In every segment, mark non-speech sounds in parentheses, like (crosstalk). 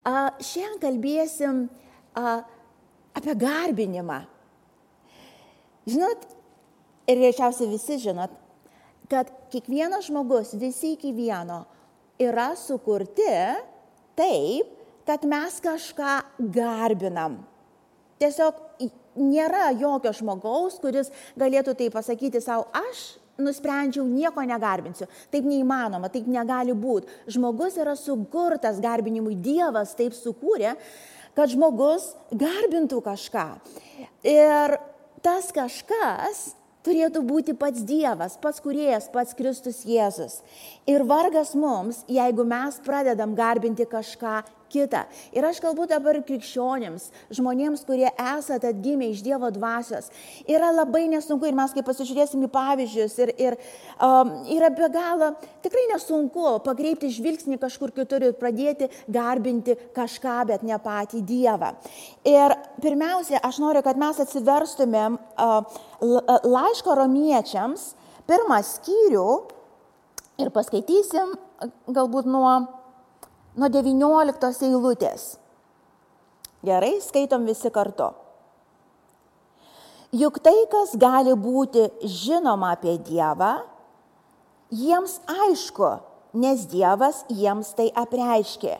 Šiandien kalbėsim a, apie garbinimą. Žinot, ir greičiausiai visi žinot, kad kiekvienas žmogus, visi iki vieno, yra sukurti taip, kad mes kažką garbinam. Tiesiog nėra jokio žmogaus, kuris galėtų tai pasakyti savo, aš nusprendžiau nieko negarbinsiu. Taip neįmanoma, taip negali būti. Žmogus yra sukurtas garbinimui, Dievas taip sukūrė, kad žmogus garbintų kažką. Ir tas kažkas turėtų būti pats Dievas, pats kuriejas, pats Kristus Jėzus. Ir vargas mums, jeigu mes pradedam garbinti kažką kitą. Ir aš kalbu dabar krikščionėms, žmonėms, kurie esate atgimę iš Dievo dvasios. Yra labai nesunku ir mes, kai pasižiūrėsim į pavyzdžius, ir, ir um, yra be galo tikrai nesunku pakreipti žvilgsnį kažkur kitur ir pradėti garbinti kažką, bet ne patį Dievą. Ir pirmiausia, aš noriu, kad mes atsiverstumėm uh, laiško romiečiams, pirmą skyrių ir paskaitysim galbūt nuo nuo 19 eilutės. Gerai, skaitom visi kartu. Juk tai, kas gali būti žinoma apie Dievą, jiems aišku, nes Dievas jiems tai apreiškė.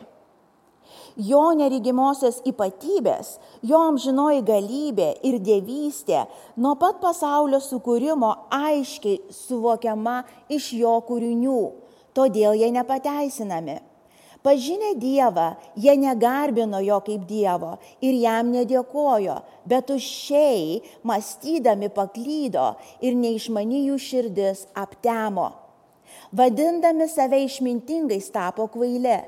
Jo neregimosios ypatybės, jo amžinoji galybė ir dievystė nuo pat pasaulio sukūrimo aiškiai suvokiama iš jo kūrinių, todėl jie nepateisinami. Pažinę Dievą, jie negarbino jo kaip Dievo ir jam nedėkojo, bet užšiai mąstydami paklydo ir neišmani jų širdis aptemo. Vadindami save išmintingais tapo kvailė.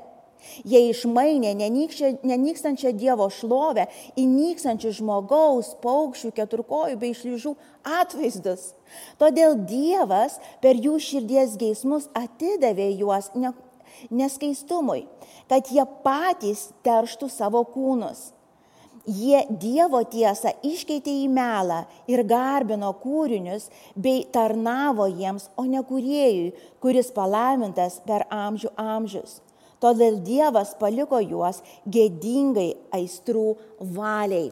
Jie išmainė nenykstančią Dievo šlovę į nykstančių žmogaus, paukščių, keturkojų bei šlyžų atvaizdus. Todėl Dievas per jų širdies geismus atidavė juos neskaistumui, kad jie patys terštų savo kūnus. Jie Dievo tiesą iškeitė į melą ir garbino kūrinius bei tarnavo jiems, o ne kuriejui, kuris palaimintas per amžių amžius. Todėl Dievas paliko juos gėdingai aistrų valiai.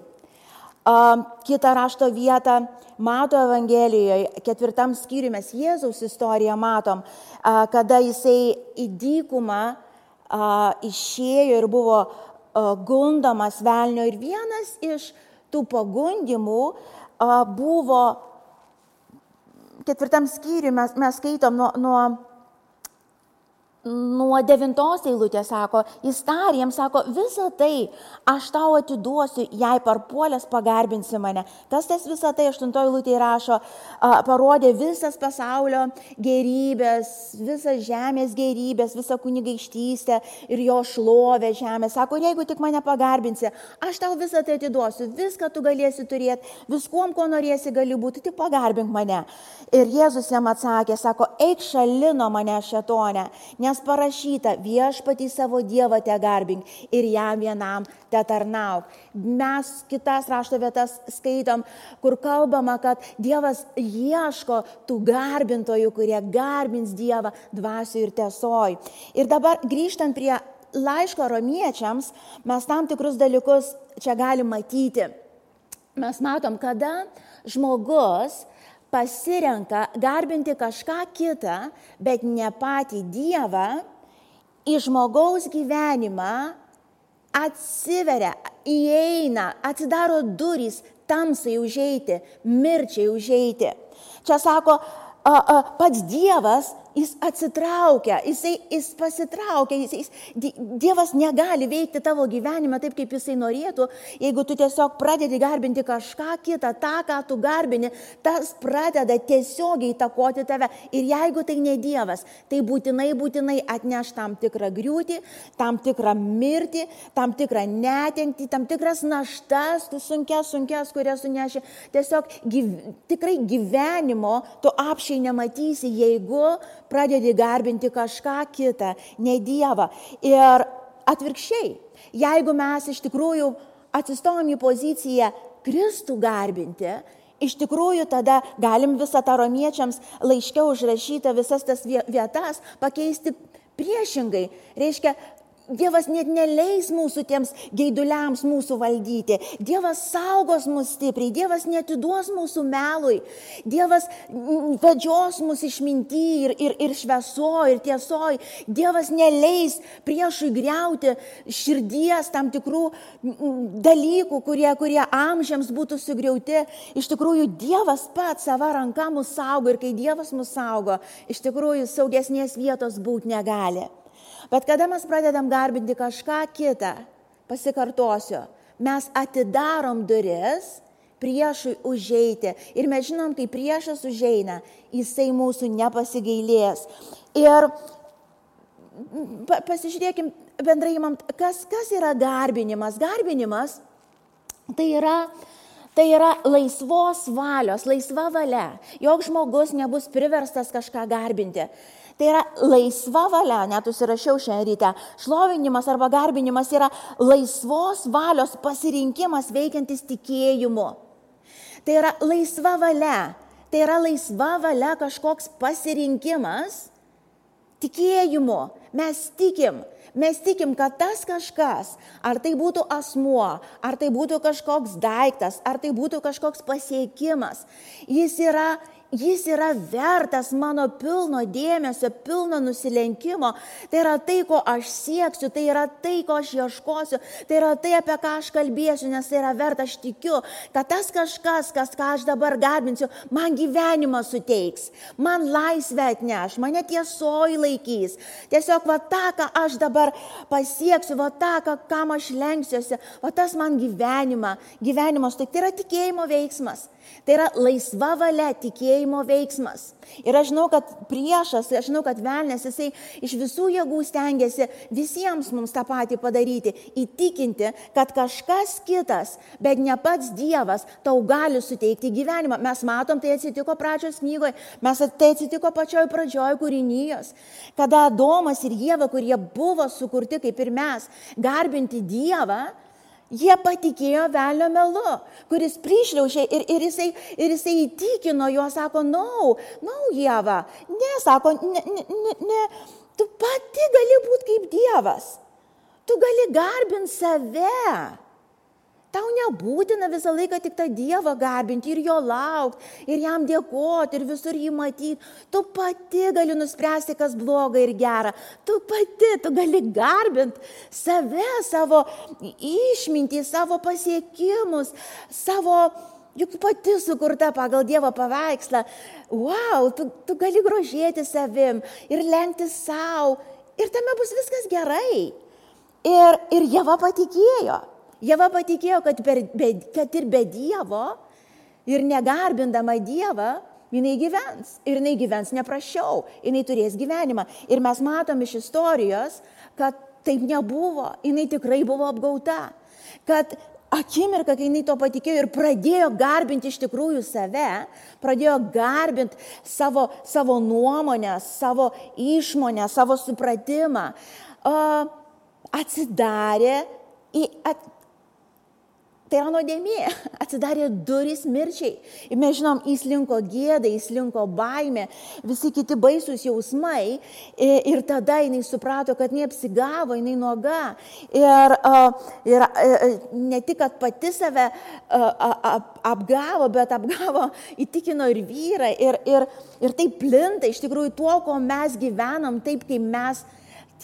Kita rašto vieta Mato Evangelijoje, ketvirtam skyriui mes Jėzaus istoriją matom, kada jisai į dykumą išėjo ir buvo gundomas velnio. Ir vienas iš tų pagundimų buvo, ketvirtam skyriui mes, mes skaitom nuo, nuo nuo devintos eilutės sako, jis tarė jiems, sako, visą tai aš tau atiduosiu, jei parpuolės pagarbinsi mane. Tas tas visą tai aštuntoji eilutė rašo, parodė visas pasaulio gerybės, visas žemės gerybės, visą kunigaištystę ir jo šlovę žemę. Sako, jeigu tik mane pagarbinsi, aš tau visą tai atiduosiu, viską tu galėsi turėti, viskuom, ko norėsi gali būti, tik pagarbink mane. Ir Jėzus jam atsakė, sako, eik šalino mane šetonę, nes nes parašyta viešpatį savo Dievą te garbink ir jam vienam te tarnauk. Mes kitas rašto vietas skaitom, kur kalbama, kad Dievas ieško tų garbintojų, kurie garbins Dievą dvasiu ir tiesoj. Ir dabar grįžtant prie laiško romiečiams, mes tam tikrus dalykus čia galim matyti. Mes matom, kada žmogus pasirenka garbinti kažką kitą, bet ne patį Dievą, į žmogaus gyvenimą atsiveria, įeina, atsidaro durys tamsai užeiti, mirčiai užeiti. Čia sako, a, a, pats Dievas jis atsitraukia, jisai, jis pasitraukia, jis, jis, Dievas negali veikti tavo gyvenime taip, kaip jisai norėtų, jeigu tu tiesiog pradedi garbinti kažką kitą, tą, ką tu garbini, tas pradeda tiesiogiai įtakoti tave. Ir jeigu tai ne Dievas, tai būtinai, būtinai atneš tam tikrą griūtį, tam tikrą mirtį, tam tikrą netenkti, tam tikras naštas, sunkes, sunkes, kurias suneši. Tiesiog gyv, tikrai gyvenimo tu apšiai nematysi, jeigu pradedi garbinti kažką kitą, ne Dievą. Ir atvirkščiai, jeigu mes iš tikrųjų atsistojom į poziciją Kristų garbinti, iš tikrųjų tada galim visą tą romiečiams laiškiau užrašytą visas tas vietas pakeisti priešingai. Reiškia, Dievas net neleis mūsų tiems geiduliams mūsų valdyti. Dievas saugos mus stipriai, Dievas netiduos mūsų melui. Dievas vedžios mus išminti ir, ir, ir švieso, ir tiesoj. Dievas neleis priešui greuti širdies tam tikrų dalykų, kurie, kurie amžiams būtų sugriauti. Iš tikrųjų, Dievas pats savo ranką mus saugo ir kai Dievas mus saugo, iš tikrųjų saugesnės vietos būti negali. Bet kada mes pradedam garbinti kažką kitą, pasikartosiu, mes atidarom duris priešui užeiti. Ir mes žinom, kai priešas užeina, jisai mūsų nepasigailės. Ir pasižiūrėkim bendrai, kas, kas yra garbinimas. Garbinimas tai yra Tai yra laisvos valios, laisva valia. Jok žmogus nebus priverstas kažką garbinti. Tai yra laisva valia, net užsirašiau šiandien ryte. Šlovinimas arba garbinimas yra laisvos valios pasirinkimas veikiantis tikėjimu. Tai yra laisva valia. Tai yra laisva valia kažkoks pasirinkimas tikėjimu. Mes tikim, mes tikim, kad tas kažkas, ar tai būtų asmuo, ar tai būtų kažkoks daiktas, ar tai būtų kažkoks pasiekimas, jis yra Jis yra vertas mano pilno dėmesio, pilno nusilenkimo. Tai yra tai, ko aš sieksiu, tai yra tai, ko aš ieškosiu, tai yra tai, apie ką aš kalbėsiu, nes tai yra verta, aš tikiu, kad tas kažkas, kas, ką aš dabar garbinsiu, man gyvenimą suteiks, man laisvę atneš, mane tiesoji laikys. Tiesiog va tą, ką aš dabar pasieksiu, va tą, ką, kam aš lenksiuosi, va tas man gyvenimą, gyvenimas, tai, tai yra tikėjimo veiksmas. Tai yra laisva valia tikėjimo veiksmas. Ir aš žinau, kad priešas, aš žinau, kad velnės, jisai iš visų jėgų stengiasi visiems mums tą patį padaryti, įtikinti, kad kažkas kitas, bet ne pats Dievas, tau gali suteikti gyvenimą. Mes matom, tai atsitiko pradžios knygoje, mes tai atsitiko pačioj pradžioj kūrinijos, kada Adomas ir Jėva, kurie buvo sukurti kaip ir mes, garbinti Dievą, Jie patikėjo velio melu, kuris prišliaušė ir, ir, jisai, ir jisai įtikino juos, sako, na, no, na, no, Jėva, ne, sako, ne, ne, ne, tu pati gali būti kaip Dievas, tu gali garbinti save. Tau nebūtina visą laiką tik tą Dievą garbinti ir jo laukti, ir jam dėkoti, ir visur jį matyti. Tu pati gali nuspręsti, kas bloga ir gera. Tu pati, tu gali garbinti save, savo išmintį, savo pasiekimus, savo, juk pati sukurta pagal Dievo paveikslą. Wow, tu, tu gali grožėti savim ir lenkti savo. Ir tame bus viskas gerai. Ir, ir Jėva patikėjo. Jėva patikėjo, kad, per, be, kad ir be Dievo, ir negarbindama Dievą, jinai gyvens. Ir jinai gyvens neprašiau, jinai turės gyvenimą. Ir mes matom iš istorijos, kad taip nebuvo, jinai tikrai buvo apgauta. Kad akimirką, kai jinai to patikėjo ir pradėjo garbinti iš tikrųjų save, pradėjo garbinti savo, savo nuomonę, savo išmonę, savo supratimą, atsidarė, į, at, Tai yra nuodėmė, atsidarė duris mirčiai. Ir mes žinom, įslinko gėda, įslinko baime, visi kiti baisūs jausmai. Ir tada jinai suprato, kad neapsigavo, jinai nuoga. Ir, ir ne tik, kad pati save apgavo, bet apgavo, (laughs) įtikino ir vyrą. Ir, ir, ir tai plinta iš tikrųjų tuo, ko mes gyvenam, taip kaip mes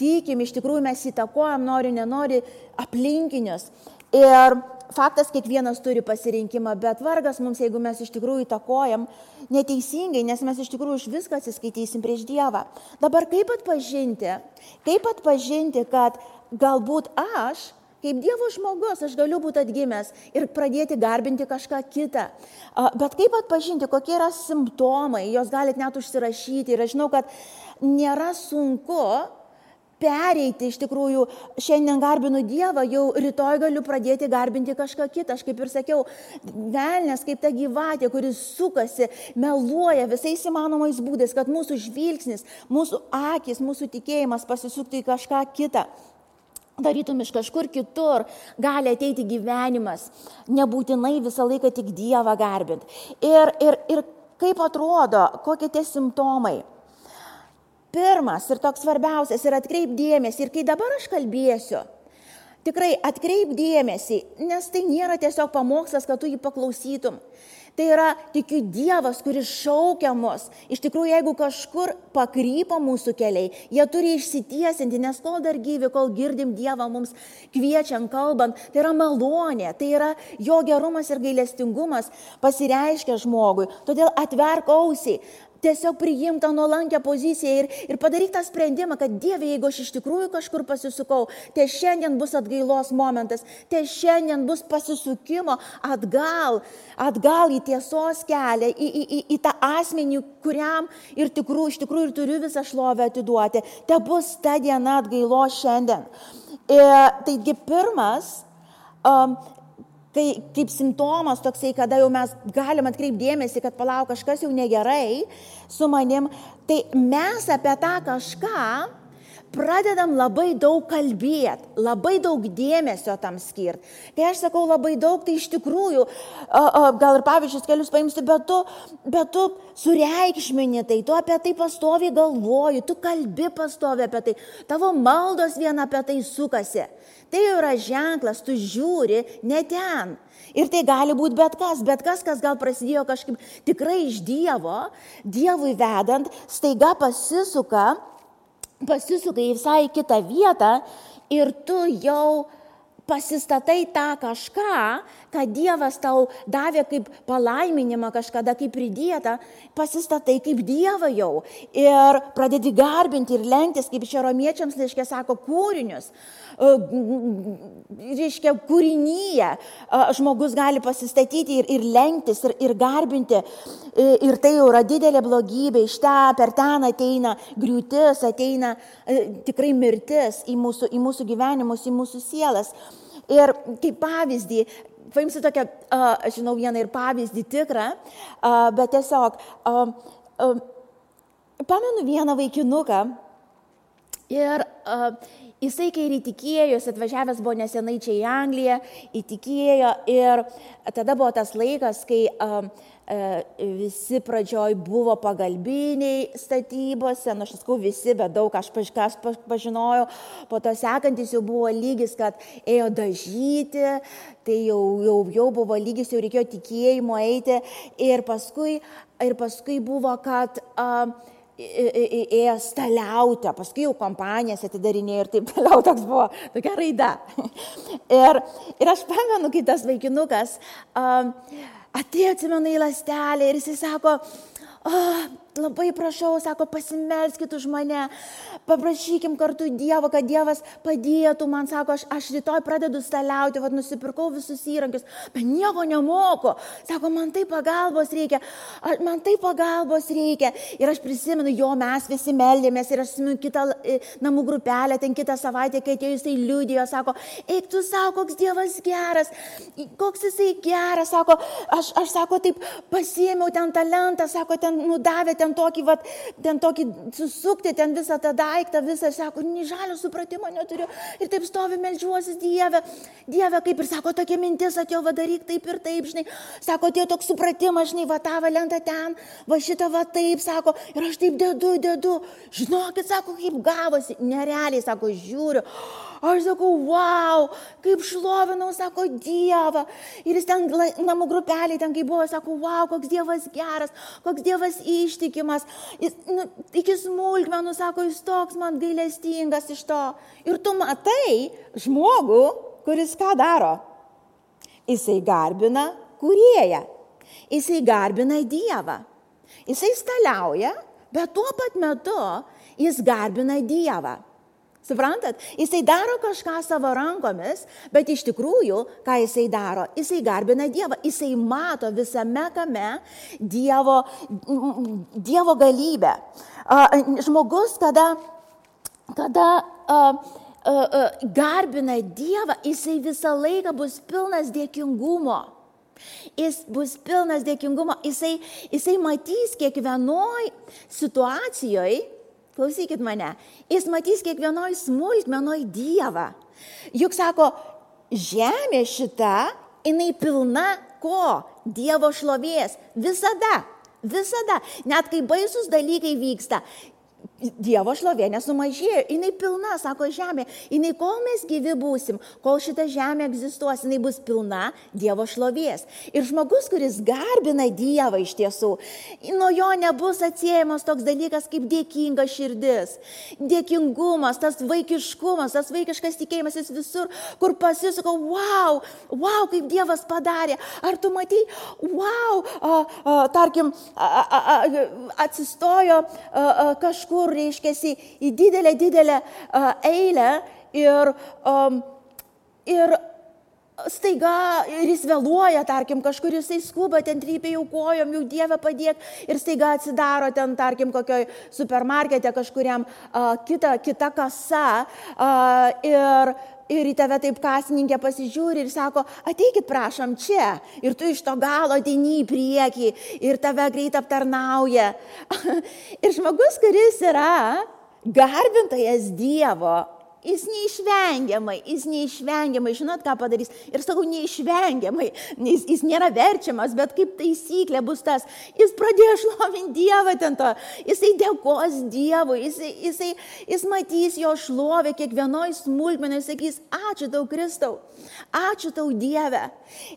tikim, iš tikrųjų mes įtakojam, nori, nenori aplinkinius. Ir faktas, kiekvienas turi pasirinkimą, bet vargas mums, jeigu mes iš tikrųjų įtakojam neteisingai, nes mes iš tikrųjų iš viską atsiskaitysim prieš Dievą. Dabar kaip atpažinti, kaip atpažinti, kad galbūt aš, kaip Dievo žmogus, aš galiu būti atgimęs ir pradėti garbinti kažką kitą. Bet kaip atpažinti, kokie yra simptomai, jos galite net užsirašyti. Ir aš žinau, kad nėra sunku pereiti iš tikrųjų, šiandien garbinu Dievą, jau rytoj galiu pradėti garbinti kažką kitą. Aš kaip ir sakiau, velnės kaip ta gyvatė, kuris sukasi, meluoja visais įmanomais būdais, kad mūsų žvilgsnis, mūsų akis, mūsų tikėjimas pasisuktų į kažką kitą. Darytum iš kažkur kitur, gali ateiti gyvenimas, nebūtinai visą laiką tik Dievą garbint. Ir, ir, ir kaip atrodo, kokie tie simptomai. Pirmas ir toks svarbiausias yra atkreip dėmesį. Ir kai dabar aš kalbėsiu, tikrai atkreip dėmesį, nes tai nėra tiesiog pamokslas, kad tu jį paklausytum. Tai yra, tikiu, Dievas, kuris šaukia mus. Iš tikrųjų, jeigu kažkur pakrypa mūsų keliai, jie turi išsitiesinti, nes kol dar gyvi, kol girdim Dievą mums kviečiant, kalbant, tai yra malonė, tai yra jo gerumas ir gailestingumas pasireiškia žmogui. Todėl atverk ausiai, tiesiog priimk tą nuolankę poziciją ir, ir padaryk tą sprendimą, kad Dieve, jeigu aš iš tikrųjų kažkur pasisukau, tai šiandien bus atgailos momentas, tai šiandien bus pasisukimo atgal, atgal į tiesos kelią, į, į, į, į tą asmenį, kuriam ir tikrų, iš tikrųjų ir turiu visą šlovę atiduoti. Te bus ta diena atgailos šiandien. Ir, e, taigi pirmas, um, kai kaip simptomas toksai, kada jau mes galim atkreipdėmėsi, kad palauk kažkas jau negerai su manim, tai mes apie tą kažką pradedam labai daug kalbėti, labai daug dėmesio tam skirti. Kai aš sakau labai daug, tai iš tikrųjų, gal ir pavyzdžius kelius paimsi, bet tu, bet tu sureikšmini tai, tu apie tai pastovi galvoji, tu kalbi pastovi apie tai, tavo maldos vien apie tai sukasi. Tai yra ženklas, tu žiūri ne ten. Ir tai gali būti bet kas, bet kas, kas gal prasidėjo kažkaip tikrai iš Dievo, Dievui vedant, staiga pasisuka, pasisuka į visai kitą vietą ir tu jau pasistatai tą kažką, ką Dievas tau davė kaip palaiminimą kažkada, kaip pridėta, pasistatai kaip Dievą jau ir pradedi garbinti ir lenktis, kaip čia romiečiams laiškė sako, kūrinius. Reiškia, kūrinyje žmogus gali pasistatyti ir, ir lenktis, ir, ir garbinti. Ir tai jau yra didelė blogybė. Iš ten, per ten ateina griūtis, ateina tikrai mirtis į mūsų, į mūsų gyvenimus, į mūsų sielas. Ir kaip pavyzdį, paimsiu tokią, aš žinau vieną ir pavyzdį tikrą, bet tiesiog pamenu vieną vaikinuką ir Jisai, kai ir įtikėjo, jis atvažiavęs buvo nesenai čia į Angliją, įtikėjo ir tada buvo tas laikas, kai uh, visi pradžioj buvo pagalbiniai statybose, nu aš sakau visi, bet daug aš kažkas pažinojau, po to sekantis jau buvo lygis, kad ėjo dažyti, tai jau, jau, jau buvo lygis, jau reikėjo tikėjimo eiti. Ir paskui, ir paskui buvo, kad uh, ėjo staliauti, paskui jau kompanijas atidarinėjo ir taip toliau, (laughs) toks buvo tokia raida. (laughs) ir, ir aš pamenu, kai tas vaikinukas um, atėjo atsimenu į lastelę ir jisai sako, oh, labai prašau, sako, pasimelskit už mane, paprašykim kartu Dievo, kad Dievas padėtų man, sako, aš, aš rytoj pradedu staliauti, vad nusipirkau visus įrankius, bet nieko nemoku, sako, man tai pagalbos reikia, man tai pagalbos reikia. Ir aš prisimenu, jo mes visi meldėmės ir aš prisimenu kitą e, namų grupelę, ten kitą savaitę, kai atėjo jisai liūdėjo, sako, eik tu savo, koks Dievas geras, koks jisai geras, sako, aš, aš sako, taip pasiėmiau ten talentą, sako, ten nudavė ten ten tokį, vat, ten tokį susukti, ten visą tą daiktą, visą, sako, nei žalio supratimo neturiu. Ir taip stovi melžiuosi Dieve, Dieve, kaip ir sako, tokia mintis atėjo, vadaryk taip ir taip, žinai. Sako, atėjo toks supratimas, žinai, va tą valentą ten, va šitą va taip, sako, ir aš taip dedu, dedu. Žinokit, sako, kaip gavosi. Nerealiai, sako, žiūriu. Aš sakau, wow, kaip šlovinau, sako, Dievą. Ir jis ten namų grupeliai, ten kaip buvo, sako, wow, koks Dievas geras, koks Dievas ištikimas. Jis, nu, iki smulkmenų, sako, jis toks man gailestingas iš to. Ir tu matai žmogų, kuris ką daro. Jisai garbina kurėją. Jisai garbina Dievą. Jisai staliauja, bet tuo pat metu jis garbina Dievą. Suprantat? Jisai daro kažką savo rankomis, bet iš tikrųjų, ką jisai daro? Jisai garbina Dievą, jisai mato visame kame Dievo, dievo galybę. Žmogus, kada, kada garbina Dievą, jisai visą laiką bus pilnas dėkingumo. Jis bus pilnas dėkingumo, jisai, jisai matys kiekvienoj situacijoje, klausykit mane, jis matys kiekvienoj smulkmenoj Dievą. Juk sako, žemė šita, jinai pilna ko? Dievo šlovės. Visada. Visada. Net kai baisus dalykai vyksta, Dievo šlovė nesumažėjo, jinai pilna, sako žemė, jinai kol mes gyvi būsim, kol šita žemė egzistuos, jinai bus pilna Dievo šlovės. Ir žmogus, kuris garbina Dievą iš tiesų, nuo jo nebus atsiejamas toks dalykas kaip dėkinga širdis, dėkingumas, tas vaikiškumas, tas vaikiškas tikėjimas jis visur, kur pasisuko, wow, wow, kaip Dievas padarė. Ar tu matai, wow, a, a, tarkim, a, a, a, atsistojo a, a, kažkur kažkur, reiškia, į didelę, didelę uh, eilę ir, um, ir staiga ir jis vėluoja, tarkim, kažkur jisai skuba, ten trypia jau kojom, jau Dievę padėk ir staiga atsidaro ten, tarkim, kokioj supermarkete kažkuriam uh, kita, kita kasa uh, ir ir į tave taip kasininkė pasižiūri ir sako, ateikit prašom čia. Ir tu iš to galo ateini į priekį ir tave greit aptarnauja. (laughs) ir žmogus, kuris yra garbintojas Dievo, Jis neišvengiamai, jis neišvengiamai, žinot, ką padarys. Ir sakau, neišvengiamai, jis, jis nėra verčiamas, bet kaip taisyklė bus tas. Jis pradėjo šlovinti Dievą ten to, jisai dėkos Dievui, jisai, jisai, jis matys jo šlovę kiekvienoj smulkmenai, sakys, ačiū tau Kristau, ačiū tau Dieve.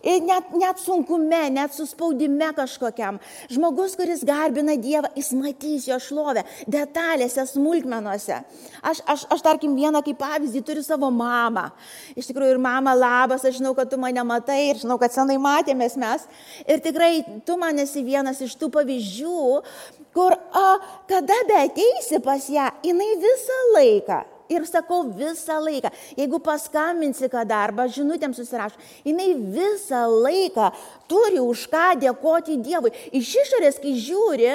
Ir net, net sunkume, net suspaudime kažkokiam. Žmogus, kuris garbina Dievą, jis matys jo šlovę detalėse, smulkmenuose. Aš, aš, aš tarkim, vieną kaip pavyzdį turiu savo mamą. Iš tikrųjų, ir mama labas, aš žinau, kad tu mane matai ir žinau, kad senai matėmės mes. Ir tikrai tu man esi vienas iš tų pavyzdžių, kur, a, kada be ateisi pas ją, jinai visą laiką Ir sakau visą laiką, jeigu paskambinsi kada arba žinutėm susirašo, jinai visą laiką turi už ką dėkoti Dievui. Iš išorės, kai žiūri,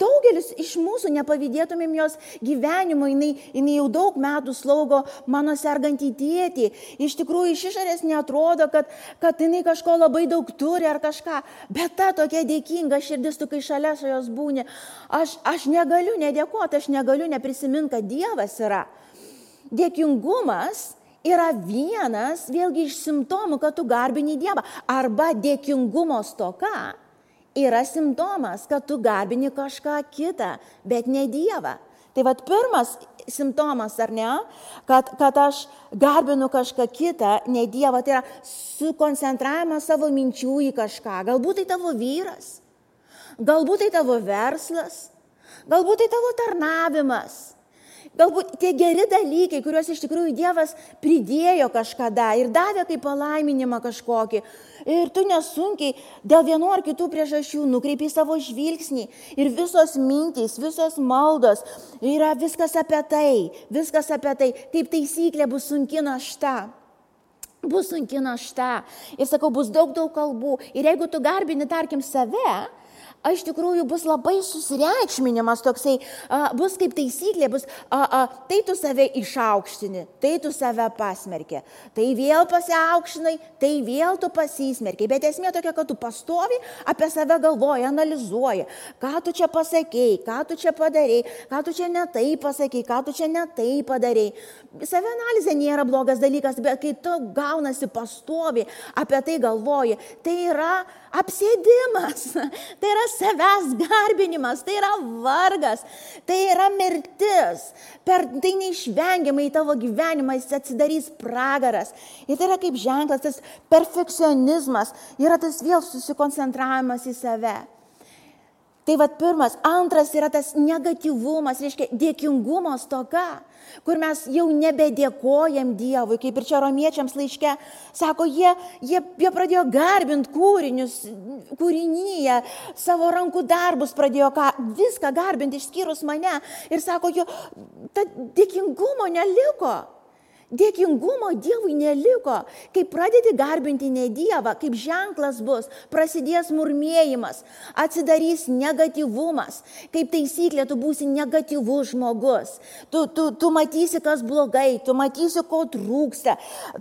daugelis iš mūsų nepavydėtumėm jos gyvenimo, jinai, jinai jau daug metų slaugo mano sergantį tėtį. Iš tikrųjų, iš išorės netrodo, kad, kad jinai kažko labai daug turi ar kažką, bet ta tokia dėkinga širdis, tu kai šalia jos būni, aš, aš negaliu nedėkoti, aš negaliu neprisiminti, kad Dievas yra dėkingumas yra vienas, vėlgi iš simptomų, kad tu garbini Dievą. Arba dėkingumo stoka yra simptomas, kad tu garbini kažką kitą, bet ne Dievą. Tai vad pirmas simptomas, ar ne, kad, kad aš garbinu kažką kitą, ne Dievą, tai yra sukoncentravimas savo minčių į kažką. Galbūt tai tavo vyras, galbūt tai tavo verslas, galbūt tai tavo tarnavimas Galbūt tie geri dalykai, kuriuos iš tikrųjų Dievas pridėjo kažkada ir davė kaip palaiminimą kažkokį. Ir tu nesunkiai dėl vienu ar kitų priežasčių nukreipi savo žvilgsnį. Ir visos mintys, visos maldos yra viskas apie tai, viskas apie tai. Kaip taisyklė bus sunki našta bus sunki našta. Ir sakau, bus daug, daug kalbų. Ir jeigu tu garbini, tarkim, save, iš tikrųjų bus labai susireikšminimas toksai, a, bus kaip taisyklė, bus, a, a, tai tu save išaukštini, tai tu save pasmerkė, tai vėl pasiaukštinai, tai vėl tu pasismerkiai. Bet esmė tokia, kad tu pastovi apie save galvoji, analizuoji, ką tu čia pasakėjai, ką tu čia padarėjai, ką tu čia netai pasakėjai, ką tu čia netai padarėjai. Save analizė nėra blogas dalykas, bet kai tu gaunasi pastovi apie tai galvoji, tai yra apsėdimas, (laughs) tai yra savęs garbinimas, tai yra vargas, tai yra mirtis. Per tai neišvengiamai tavo gyvenimą jis atsidarys pragaras. Ir tai yra kaip ženklas, tas perfekcionizmas, yra tas vėl susikoncentravimas į save. Tai vad pirmas. Antras yra tas negatyvumas, reiškia dėkingumo stoka, kur mes jau nebedėkojam Dievui, kaip ir čia romiečiams laiške. Sako, jie, jie, jie pradėjo garbinti kūrinius, kūrinyje, savo rankų darbus pradėjo ką, viską garbinti išskyrus mane. Ir sako, jo, ta dėkingumo neliko. Dėkingumo Dievui neliko. Kai pradedi garbinti ne Dievą, kaip ženklas bus, prasidės murmėjimas, atsidarys negatyvumas. Kaip taisyklė, tu būsi negatyvus žmogus. Tu, tu, tu matysi, kas blogai, tu matysi, ko trūksta.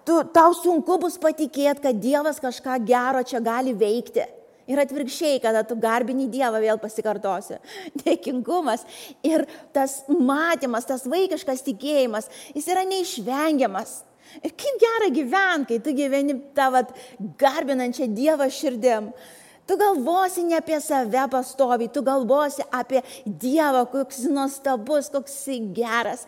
Tu, tau sunku bus patikėti, kad Dievas kažką gero čia gali veikti. Ir atvirkščiai, kada tu garbini Dievą, vėl pasikartosiu. (laughs) Dėkingumas ir tas matymas, tas vaikiškas tikėjimas, jis yra neišvengiamas. Ir kaip gera gyventi, kai tu gyveni tą vat, garbinančią Dievą širdim. Tu galvosi ne apie save pastovi, tu galvosi apie Dievą, koks jis nuostabus, koks jisai geras,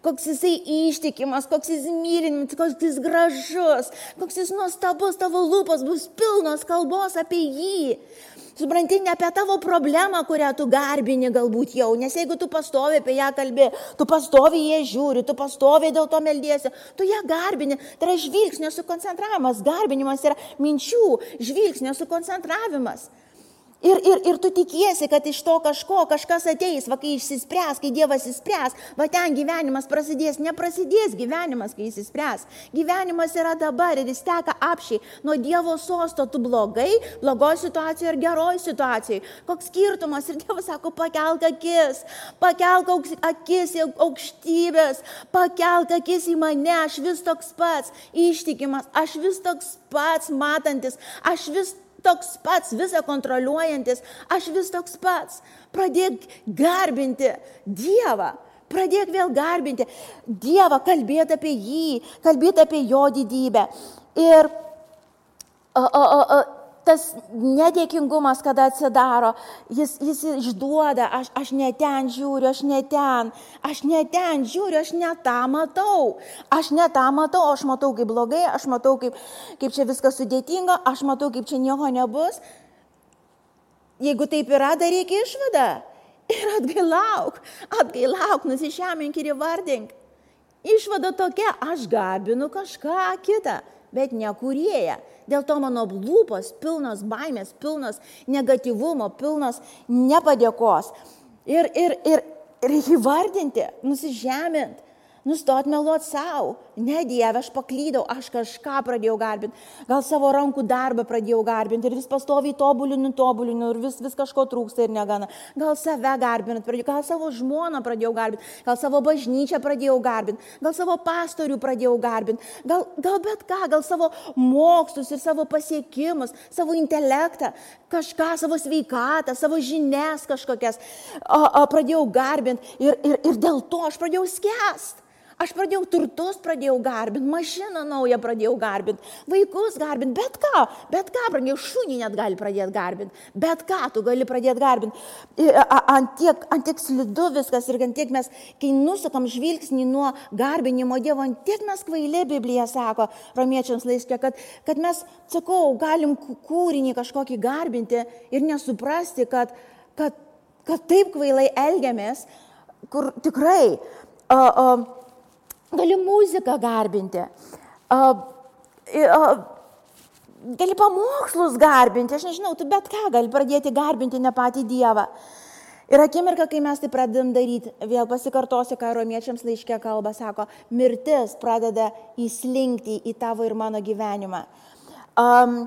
koks jisai ištikimas, koks jis mylimas, koks jis gražus, koks jis nuostabus, tavo lūpos bus pilnos kalbos apie jį. Supranti, ne apie tavo problemą, kurią tu garbini galbūt jau, nes jeigu tu pastovi apie ją kalbė, tu pastovi ją žiūri, tu pastovi dėl to meldiesi, tu ją garbini, tai yra žvilgsnio sukoncentravimas, garbinimas yra minčių, žvilgsnio sukoncentravimas. Ir, ir, ir tu tikiesi, kad iš to kažko kažkas ateis, va kai išsispręs, kai Dievas įspręs, va ten gyvenimas prasidės, neprasidės gyvenimas, kai jis įspręs. Gyvenimas yra dabar ir jis teka apšiai. Nuo Dievo sosto tu blogai, blogoje situacijoje ir geroje situacijoje. Koks skirtumas? Ir Dievas sako, pakelk akis, pakelk akis į aukštybės, pakelk akis į mane, aš vis toks pats, ištikimas, aš vis toks pats matantis, aš vis toks pats, visą kontroliuojantis, aš vis toks pats. Pradėk garbinti Dievą. Pradėk vėl garbinti Dievą, kalbėti apie jį, kalbėti apie jo didybę. Ir o, o, o, tas nedėkingumas, kada atsidaro, jis, jis išduoda, aš, aš ne ten žiūriu, aš ne ten, aš ne ten žiūriu, aš ne tą matau, aš ne tą matau, aš matau kaip blogai, aš matau kaip, kaip čia viskas sudėtinga, aš matau kaip čia nieko nebus. Jeigu taip yra, daryk išvadą ir atgailauk, atgailauk, nusižemink ir įvardink. Išvada tokia, aš garbinu kažką kitą bet ne kurėja. Dėl to mano lūpos pilnos baimės, pilnos negatyvumo, pilnos nepadėkos. Ir, ir, ir, ir įvardinti, nusižemint, Nustot meluot savo. Ne Dieve, aš paklydau, aš kažką pradėjau garbinti. Gal savo rankų darbą pradėjau garbinti ir vis pastoviai tobulinu, tobulinu ir vis, vis kažko trūksta ir negana. Gal save pradėjau, gal savo žmoną pradėjau garbinti, gal savo bažnyčią pradėjau garbinti, gal savo pastorių pradėjau garbinti, gal, gal bet ką, gal savo mokslus ir savo pasiekimus, savo intelektą, kažką, savo sveikatą, savo žinias kažkokias a, a, pradėjau garbinti ir, ir, ir dėl to aš pradėjau skęsti. Aš pradėjau turtus, pradėjau garbinti, mašiną naują pradėjau garbinti, vaikus garbinti, bet ką, bet ką pradėjau, šunį net gali pradėti garbinti, bet ką tu gali pradėti garbinti. Ant tiek, ant tiek slidu viskas ir ant tiek mes, kai nusukam žvilgsnį nuo garbinimo Dievo, ant tiek mes kvailė Biblija sako, romiečiams laiškė, kad, kad mes, sakau, galim kūrinį kažkokį garbinti ir nesuprasti, kad, kad, kad taip kvailai elgiamės, kur tikrai. Uh, uh, gali muziką garbinti, gali pamokslus garbinti, aš nežinau, tu bet ką gali pradėti garbinti ne patį Dievą. Ir akimirka, kai mes tai pradedam daryti, vėl pasikartosiu, ką romiečiams laiškė kalba, sako, mirtis pradeda įslinkti į tavo ir mano gyvenimą. Um,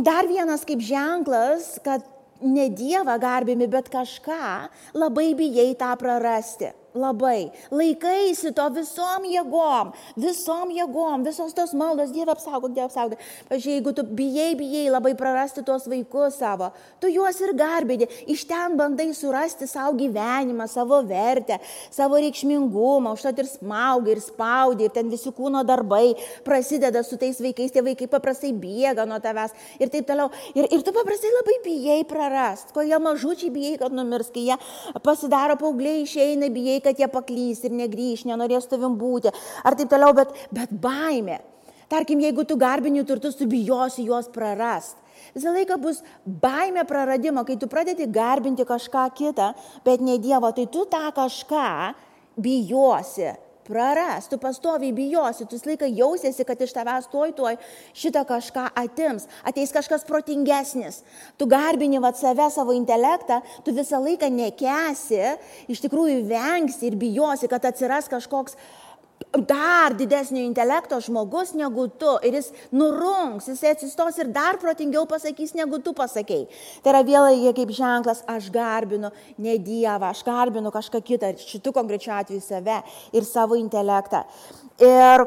dar vienas kaip ženklas, kad ne Dievą garbimi, bet kažką, labai bijai tą prarasti. Labai. Laikaisi to visom jėgom, visom jėgom, visos tos maldos, Dieve apsaugok, Dieve apsaugok. Pavyzdžiui, jeigu tu bijai, bijai labai prarasti tuos vaikus savo, tu juos ir garbėdi, iš ten bandai surasti savo gyvenimą, savo vertę, savo reikšmingumą, užtat ir smaugi, ir spaudi, ir ten visi kūno darbai prasideda su tais vaikais, tie vaikai paprastai bėga nuo tavęs ir taip toliau. Ir, ir tu paprastai labai bijai prarast, kol jie mažučiai bijai, kad numirs, kai jie pasidaro paaugliai, išeina, bijai bijai, kad jie paklys ir negrįž, nenorės tavim būti, ar taip toliau, bet, bet baimė. Tarkim, jeigu tu garbini turtus, tu bijosi juos prarast. Visą laiką bus baimė praradimo, kai tu pradedi garbinti kažką kitą, bet ne Dievo, tai tu tą kažką bijosi praras, tu pastoviai bijosi, tu visą laiką jausiesi, kad iš tavęs toj toj šitą kažką atims, ateis kažkas protingesnis, tu garbini vat save, savo intelektą, tu visą laiką nekesi, iš tikrųjų vengsi ir bijosi, kad atsiras kažkoks dar didesnio intelekto žmogus negu tu ir jis nurungs, jis atsistos ir dar protingiau pasakys, negu tu pasakėjai. Tai yra vėl kaip ženklas, aš garbinu ne Dievą, aš garbinu kažką kitą, šitų konkrečių atveju save ir savo intelektą. Ir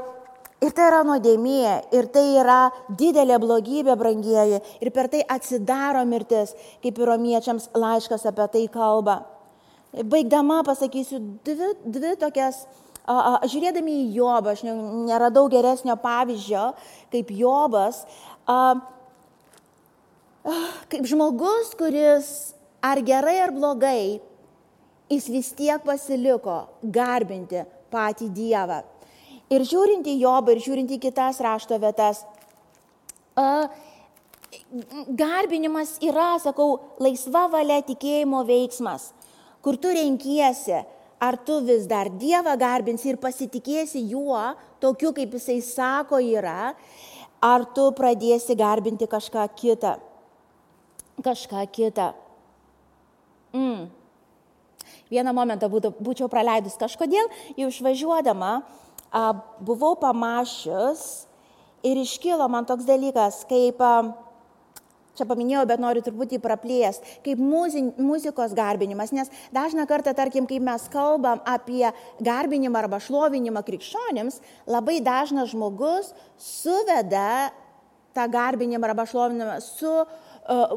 Ir tai yra nuodėmė, ir tai yra didelė blogybė, brangieji, ir per tai atsidaro mirtis, kaip ir romiečiams laiškas apie tai kalba. Baigdama pasakysiu dvi, dvi tokias Žiūrėdami į Jobą, aš neradau geresnio pavyzdžio, kaip Jobas kaip žmogus, kuris ar gerai ar blogai, jis vis tiek pasiliko garbinti patį Dievą. Ir žiūrint į Jobą, ir žiūrint į kitas rašto vietas, garbinimas yra, sakau, laisva valia tikėjimo veiksmas, kur tu renkiesi, ar tu vis dar Dievą garbinsi ir pasitikėsi juo, tokiu kaip jisai sako yra, ar tu pradėsi garbinti kažką kitą. Kažką kitą. Mm. Vieną momentą būtų, būčiau praleidus kažkodėl, jau išvažiuodama, a, buvau pamašius ir iškilo man toks dalykas, kaip a, čia paminėjau, bet noriu truputį praplėsti, kaip muzikos garbinimas, nes dažna kartą, tarkim, kai mes kalbam apie garbinimą arba šlovinimą krikščionims, labai dažnas žmogus suveda tą garbinimą arba šlovinimą su uh,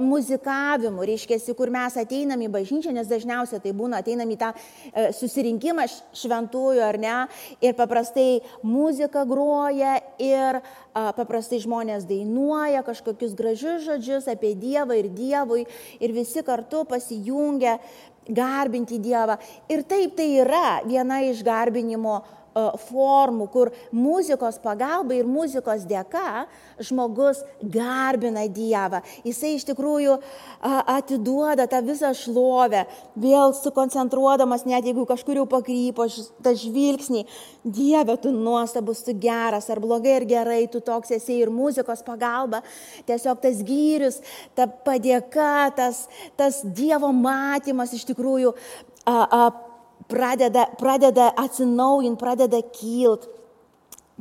muzikavimu, reiškia, kur mes ateinam į bažnyčią, nes dažniausiai tai būna, ateinam į tą uh, susirinkimą šventųjų ar ne, ir paprastai muzika groja ir uh, paprastai žmonės dainuoja kažkokius gražius žodžius apie Dievą ir Dievui ir visi kartu pasijungia garbinti Dievą. Ir taip tai yra viena iš garbinimo E, formų, kur muzikos pagalba ir muzikos dėka žmogus garbina Dievą. Jisai iš tikrųjų atiduoda tą visą šlovę, vėl sukoncentruodamas, net jeigu kažkur jau pakrypo tą žvilgsnį, Dieve, tu nuostabus, tu geras, ar blogai ar gerai, tu toks esi ir muzikos pagalba, tiesiog tas gyrius, ta padėka, tas, tas Dievo matymas iš tikrųjų a, a, pradeda, pradeda atsinaujinti, pradeda kilt,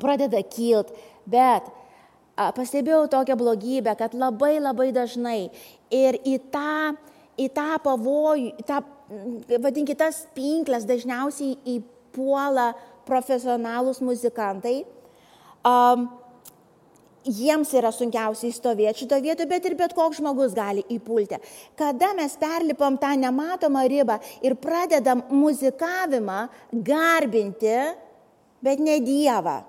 pradeda kilt, bet a, pastebėjau tokią blogybę, kad labai labai dažnai ir į tą, į tą pavojų, į tą, vadinkite, tas pinklės dažniausiai įpuola profesionalūs muzikantai. Um, jiems yra sunkiausiai stovėti šito vietoje, bet ir bet koks žmogus gali įpulti. Kada mes perlipam tą nematomą ribą ir pradedam muzikavimą garbinti, bet ne Dievą.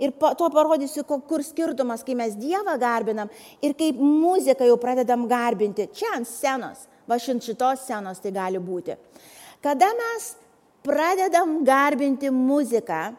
Ir to parodysiu, kur skirtumas, kai mes Dievą garbinam ir kaip muziką jau pradedam garbinti. Čia ant scenos, va šitos scenos tai gali būti. Kada mes pradedam garbinti muziką,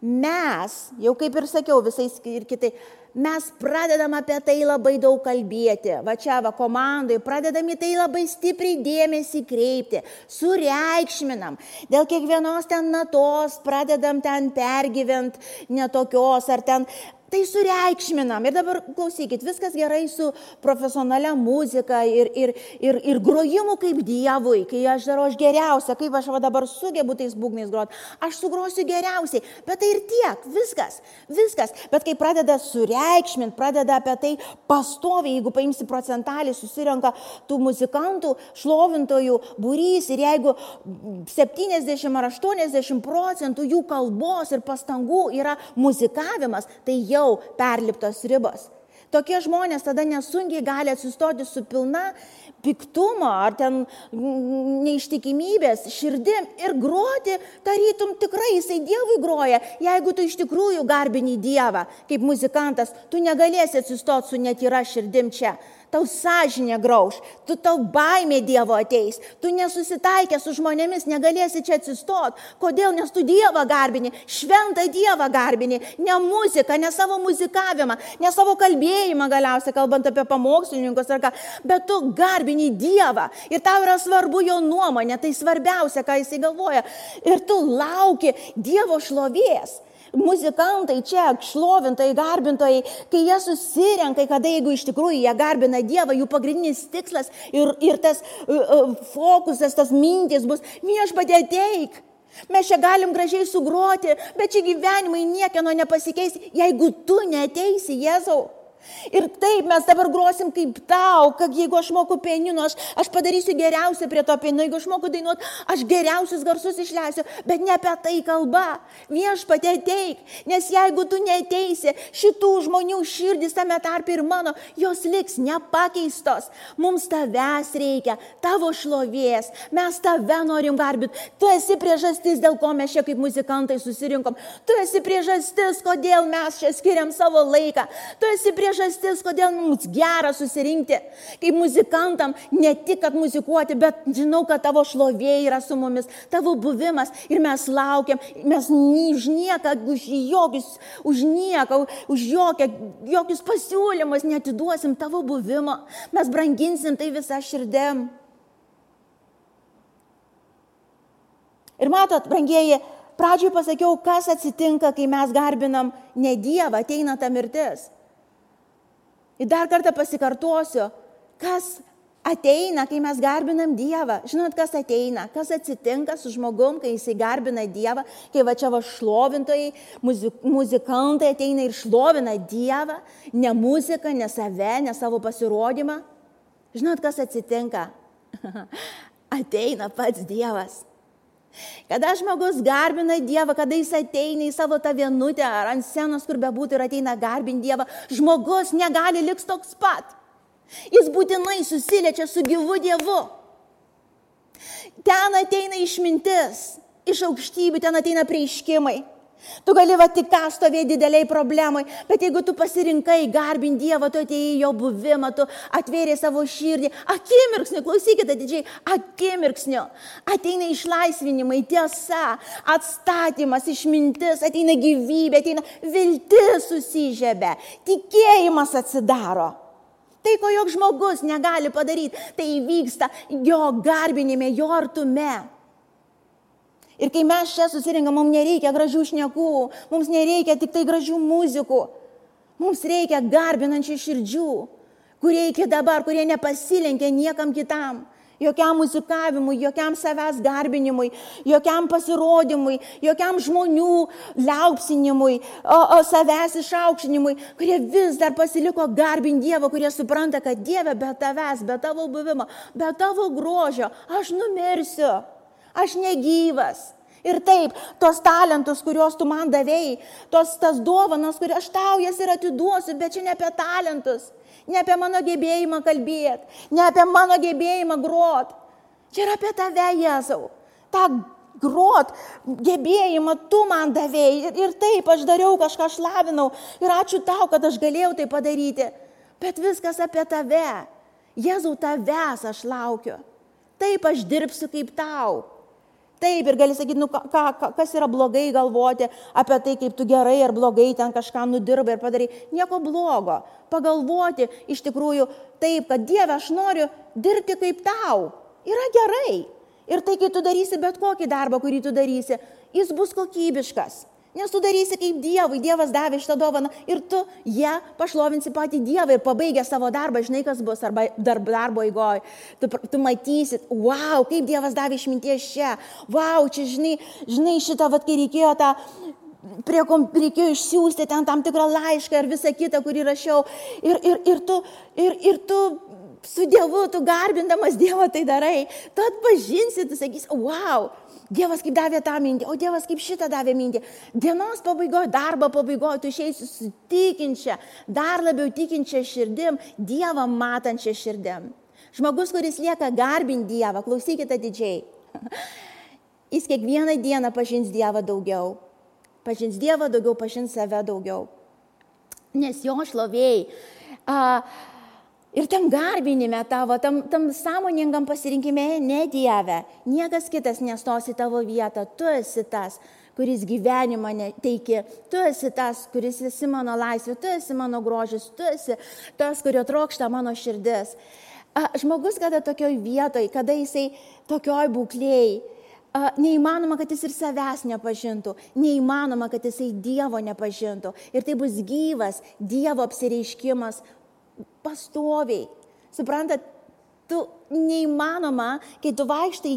mes, jau kaip ir sakiau, visais ir kitai, mes pradedam apie tai labai daug kalbėti. Va čia, va komandai, pradedam į tai labai stipriai dėmesį kreipti, sureikšminam. Dėl kiekvienos ten natos pradedam ten pergyvent netokios ar ten tai sureikšminam. Ir dabar klausykit, viskas gerai su profesionalia muzika ir, ir, ir, ir grojimu kaip Dievui, kai aš darau aš geriausia, kaip aš va dabar sugebu tais būgnais groti, aš sugrosiu geriausiai, bet tai ir tiek, viskas, viskas. Bet kai pradeda sureikšminti, pradeda apie tai pastoviai, jeigu paimsi procentalį, susirenka tų muzikantų, šlovintojų būrys ir jeigu 70 ar 80 procentų jų kalbos ir pastangų yra muzikavimas, tai jau jau perliptos ribos. Tokie žmonės tada nesunkiai gali atsistoti su pilna piktumo ar ten neištikimybės širdim ir groti, tarytum tikrai jisai Dievui groja. Jeigu tu iš tikrųjų garbini Dievą kaip muzikantas, tu negalėsi atsistoti su netyra širdim čia tau sąžinė grauž, tu tau baimė Dievo ateis, tu nesusitaikė su žmonėmis, negalėsi čia atsistot. Kodėl? Nes tu Dievą garbini, šventą Dievą garbini, ne muziką, ne savo muzikavimą, ne savo kalbėjimą galiausiai, kalbant apie pamokslininkus ar ką, bet tu garbini Dievą ir tau yra svarbu jo nuomonė, tai svarbiausia, ką jisai galvoja. Ir tu lauki Dievo šlovės muzikantai čia, šlovintojai, garbintojai, kai jie susirenka, kada jeigu iš tikrųjų jie garbina Dievą, jų pagrindinis tikslas ir, ir tas uh, fokusas, tas mintis bus, viešpatė ateik. Mes čia galim gražiai sugroti, bet čia gyvenimai niekieno nepasikeis, jeigu tu neteisi Jėzau. Ir taip mes dabar grosim kaip tau, kad jeigu aš moku pianinu, aš, aš padarysiu geriausią prie to pianino, jeigu aš moku dainuoti, aš geriausius garsus išleisiu, bet ne apie tai kalba. Viešpatė ateik, nes jeigu tu neteisi, šitų žmonių širdis tame tarp ir mano, jos liks nepakeistos. Mums tavęs reikia, tavo šlovės, mes tave norim garbinti. Tu esi priežastis, dėl ko mes čia kaip muzikantai susirinkom. Tu esi priežastis, kodėl mes čia skiriam savo laiką. Tu esi priežastis priežastis, kodėl mums gera susirinkti. Kaip muzikantam, ne tik, kad muzikuoti, bet žinau, kad tavo šlovė yra su mumis, tavo buvimas ir mes laukiam, mes už nieką, už jokius, už nieką, už jokią, jokius pasiūlymus netiduosim tavo buvimo. Mes branginsim tai visą širdėm. Ir matot, brangieji, pradžioj pasakiau, kas atsitinka, kai mes garbinam ne Dievą, ateina ta mirtis. Ir dar kartą pasikartosiu, kas ateina, kai mes garbinam Dievą. Žinot, kas ateina, kas atsitinka su žmogum, kai jisai garbina Dievą, kai va čia va šlovintojai, muzik, muzikantai ateina ir šlovina Dievą, ne muziką, ne save, ne savo pasirodymą. Žinot, kas atsitinka? (laughs) ateina pats Dievas. Kada žmogus garbina Dievą, kada jis ateina į savo tą vienutę ar ant scenos, kur bebūtų ir ateina garbinti Dievą, žmogus negali liks toks pat. Jis būtinai susiliečia su gyvu Dievu. Ten ateina išmintis, iš aukštybių, ten ateina prieiškimai. Tu gali va tik ką stovėti dideliai problemai, bet jeigu tu pasirinkai garbinti Dievą, tu atėjai jo buvimą, tu atvėrė savo širdį, akimirksniu, klausykite didžiai, akimirksniu, ateina išlaisvinimai, tiesa, atstatymas, išmintis, ateina gyvybė, ateina viltis susižebė, tikėjimas atsidaro. Tai, ko joks žmogus negali padaryti, tai vyksta jo garbinime, jo artume. Ir kai mes čia susirinkam, mums nereikia gražių šnekų, mums nereikia tik tai gražių muzikų, mums reikia garbinančių širdžių, kurie iki dabar, kurie nepasilenkia niekam kitam, jokiam muzikavimui, jokiam savęs garbinimui, jokiam pasirodymui, jokiam žmonių liaupsinimui, o, o savęs išaukštinimui, kurie vis dar pasiliko garbinti Dievą, kurie supranta, kad Dieve be tavęs, be tavo buvimo, be tavo grožio, aš numirsiu. Aš negyvas. Ir taip, tos talentus, kuriuos tu man davėjai, tos tas dovanas, kurias aš tau jas ir atiduosiu, bet čia ne apie talentus, ne apie mano gebėjimą kalbėti, ne apie mano gebėjimą grot. Čia yra apie tave, Jėzau. Ta grot gebėjimą tu man davėjai. Ir, ir taip, aš dariau kažką, aš lavinau. Ir ačiū tau, kad aš galėjau tai padaryti. Bet viskas apie tave. Jėzau, tavęs aš laukiu. Taip, aš dirbsiu kaip tau. Taip, ir gali sakyti, nu, ką, ką, kas yra blogai galvoti apie tai, kaip tu gerai ar blogai ten kažką nudirbai ir padarai. Nieko blogo. Pagalvoti iš tikrųjų taip, kad Dieve, aš noriu dirbti kaip tau. Yra gerai. Ir tai, kai tu darysi bet kokį darbą, kurį tu darysi, jis bus kokybiškas. Nes tu darysi kaip Dievui, Dievas davė šitą dovaną ir tu ją pašlovinsi patį Dievą ir pabaigę savo darbą, žinai, kas bus, arba dar, darbo įgoje. Tu, tu matysit, wow, kaip Dievas davė išminties čia, wow, čia, žinai, žinai šitą, vad, kai reikėjo tą prie ko reikėjo išsiųsti ten tam tikrą laišką ir visą kitą, kurį rašiau. Ir, ir, ir, tu, ir, ir tu su Dievu, tu garbindamas Dievą tai darai, tu atpažinsi, tu sakysi, wow, Dievas kaip davė tą mintį, o Dievas kaip šitą davė mintį. Dienos pabaigoje, darbo pabaigoje, tu išeisi su tikinčia, dar labiau tikinčia širdim, Dievą matančia širdim. Žmogus, kuris lieka garbinti Dievą, klausykite didžiai. (laughs) Jis kiekvieną dieną pažins Dievą daugiau. Pažins Dievą daugiau, pažins save daugiau. Nes jo šlovėjai. Uh, Ir tam garbinime tavo, tam, tam sąmoningam pasirinkime, ne Dieve, niekas kitas nestos į tavo vietą, tu esi tas, kuris gyvenimą teiki, tu esi tas, kuris esi mano laisvė, tu esi mano grožis, tu esi tas, kurio trokšta mano širdis. Žmogus, kada tokioj vietoj, kada jisai tokioj būklėjai, neįmanoma, kad jis ir savęs nepažintų, neįmanoma, kad jisai Dievo nepažintų. Ir tai bus gyvas Dievo apsireiškimas pastoviai. Suprantat, tu neįmanoma, kai tu vaikštai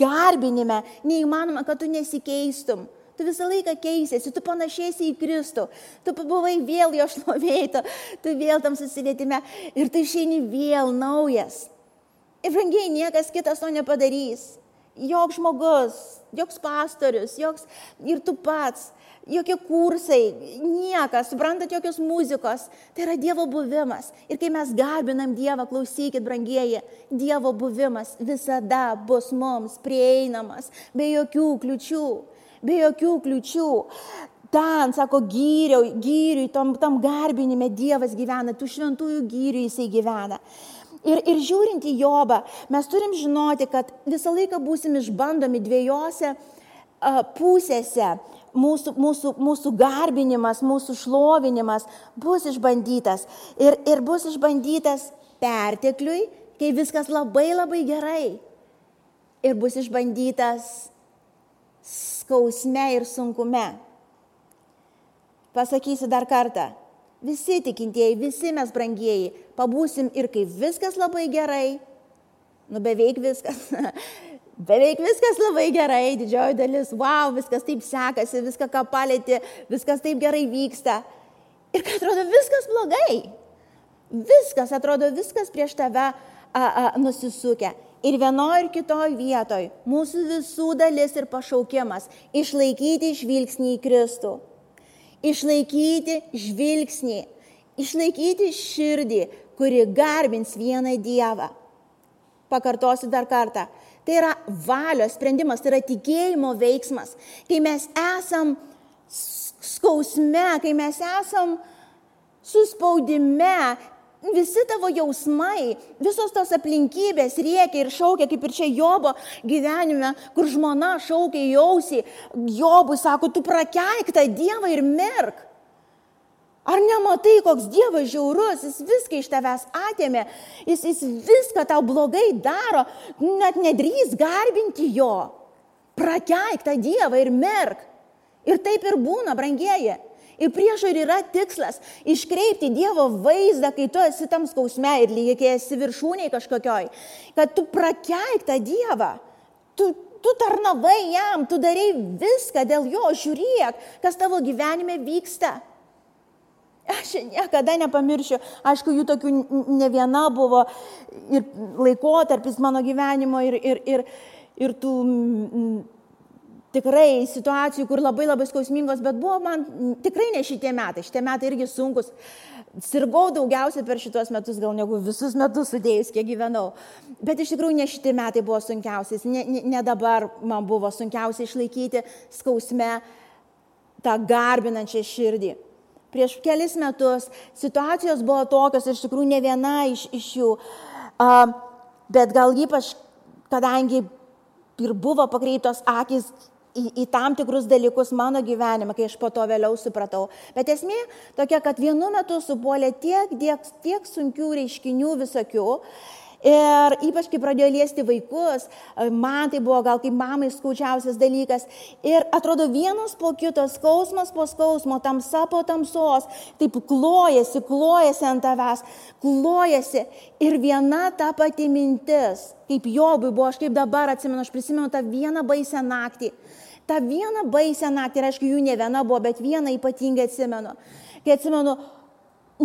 garbinime, neįmanoma, kad tu nesikeistum. Tu visą laiką keisėsi, tu panašėsi į Kristų, tu buvai vėl jo šlovėjai, tu, vėl tam susilietime ir tu išeini vėl naujas. Ir brangiai niekas kitas to nepadarys. Joks žmogus, joks pastorius, joks ir tu pats jokie kursai, niekas, suprantat, jokios muzikos. Tai yra Dievo buvimas. Ir kai mes garbinam Dievą, klausykit, brangieji, Dievo buvimas visada bus mums prieinamas, be jokių kliučių, be jokių kliučių. ten, sako, gyriau, gyriui, tam, tam garbinime Dievas gyvena, tų šventųjų gyriui jisai gyvena. Ir, ir žiūrint į Jobą, mes turim žinoti, kad visą laiką būsim išbandomi dviejose uh, pusėse. Mūsų, mūsų, mūsų garbinimas, mūsų šlovinimas bus išbandytas. Ir, ir bus išbandytas pertekliui, kai viskas labai labai gerai. Ir bus išbandytas skausme ir sunkume. Pasakysiu dar kartą. Visi tikintieji, visi mes brangieji, pabūsim ir kai viskas labai gerai, nu beveik viskas, (laughs) beveik viskas labai gerai, didžioji dalis, wow, viskas taip sekasi, viską ką palėti, viskas taip gerai vyksta. Ir kai atrodo viskas blogai, viskas atrodo viskas prieš tave a, a, nusisukę. Ir vienoje ir kitoje vietoje mūsų visų dalis ir pašaukimas - išlaikyti žvilgsnį į Kristų išlaikyti žvilgsnį, išlaikyti širdį, kuri garbins vieną Dievą. Pakartosiu dar kartą. Tai yra valios sprendimas, tai yra tikėjimo veiksmas. Kai mes esam skausme, kai mes esam suspaudime, visi tavo jausmai, visos tos aplinkybės riekia ir šaukia, kaip ir čia Jobo gyvenime, kur žmona šaukia ausį, Jobui sako, tu prakeik tą Dievą ir mirk. Ar nematai, koks Dievas žiaurus, jis viską iš tavęs atėmė, jis, jis viską tau blogai daro, net nedrys garbinti jo. Prakeik tą Dievą ir mirk. Ir taip ir būna, brangieji. Ir priešo ir yra tikslas - iškreipti Dievo vaizdą, kai tu esi tam skausme ir lygiai kai esi viršūniai kažkokioj, kad tu prakeik tą Dievą. Tu, tu tarnavai jam, tu darai viską dėl jo, žiūrėk, kas tavo gyvenime vyksta. Aš niekada nepamiršiu, aišku, jų tokių ne viena buvo ir laikotarpis mano gyvenimo ir, ir, ir, ir tų tikrai situacijų, kur labai labai skausmingos, bet buvo man tikrai ne šitie metai, šitie metai irgi sunkus. Sirgau daugiausiai per šitos metus, gal negu visus metus sudėjus, kiek gyvenau. Bet iš tikrųjų ne šitie metai buvo sunkiausias, ne, ne, ne dabar man buvo sunkiausia išlaikyti skausme tą garbinančią širdį. Prieš kelis metus situacijos buvo tokios, iš tikrųjų ne viena iš, iš jų, uh, bet gal ypač, kadangi ir buvo pakreiptos akis į, į tam tikrus dalykus mano gyvenime, kai aš po to vėliau supratau. Bet esmė tokia, kad vienu metu supuolė tiek, tiek, tiek sunkių reiškinių visokių. Ir ypač kai pradėjo liesti vaikus, man tai buvo gal kaip mamai skaučiausias dalykas. Ir atrodo vienas po kito, skausmas po skausmo, tamsa po tamsos, taip klojasi, klojasi ant tavęs, klojasi. Ir viena ta pati mintis, kaip Jobui buvo, aš kaip dabar atsimenu, aš prisimenu tą vieną baisę naktį tą vieną baisę naktį, ir aišku, jų ne viena buvo, bet vieną ypatingai atsimenu. Kai atsimenu,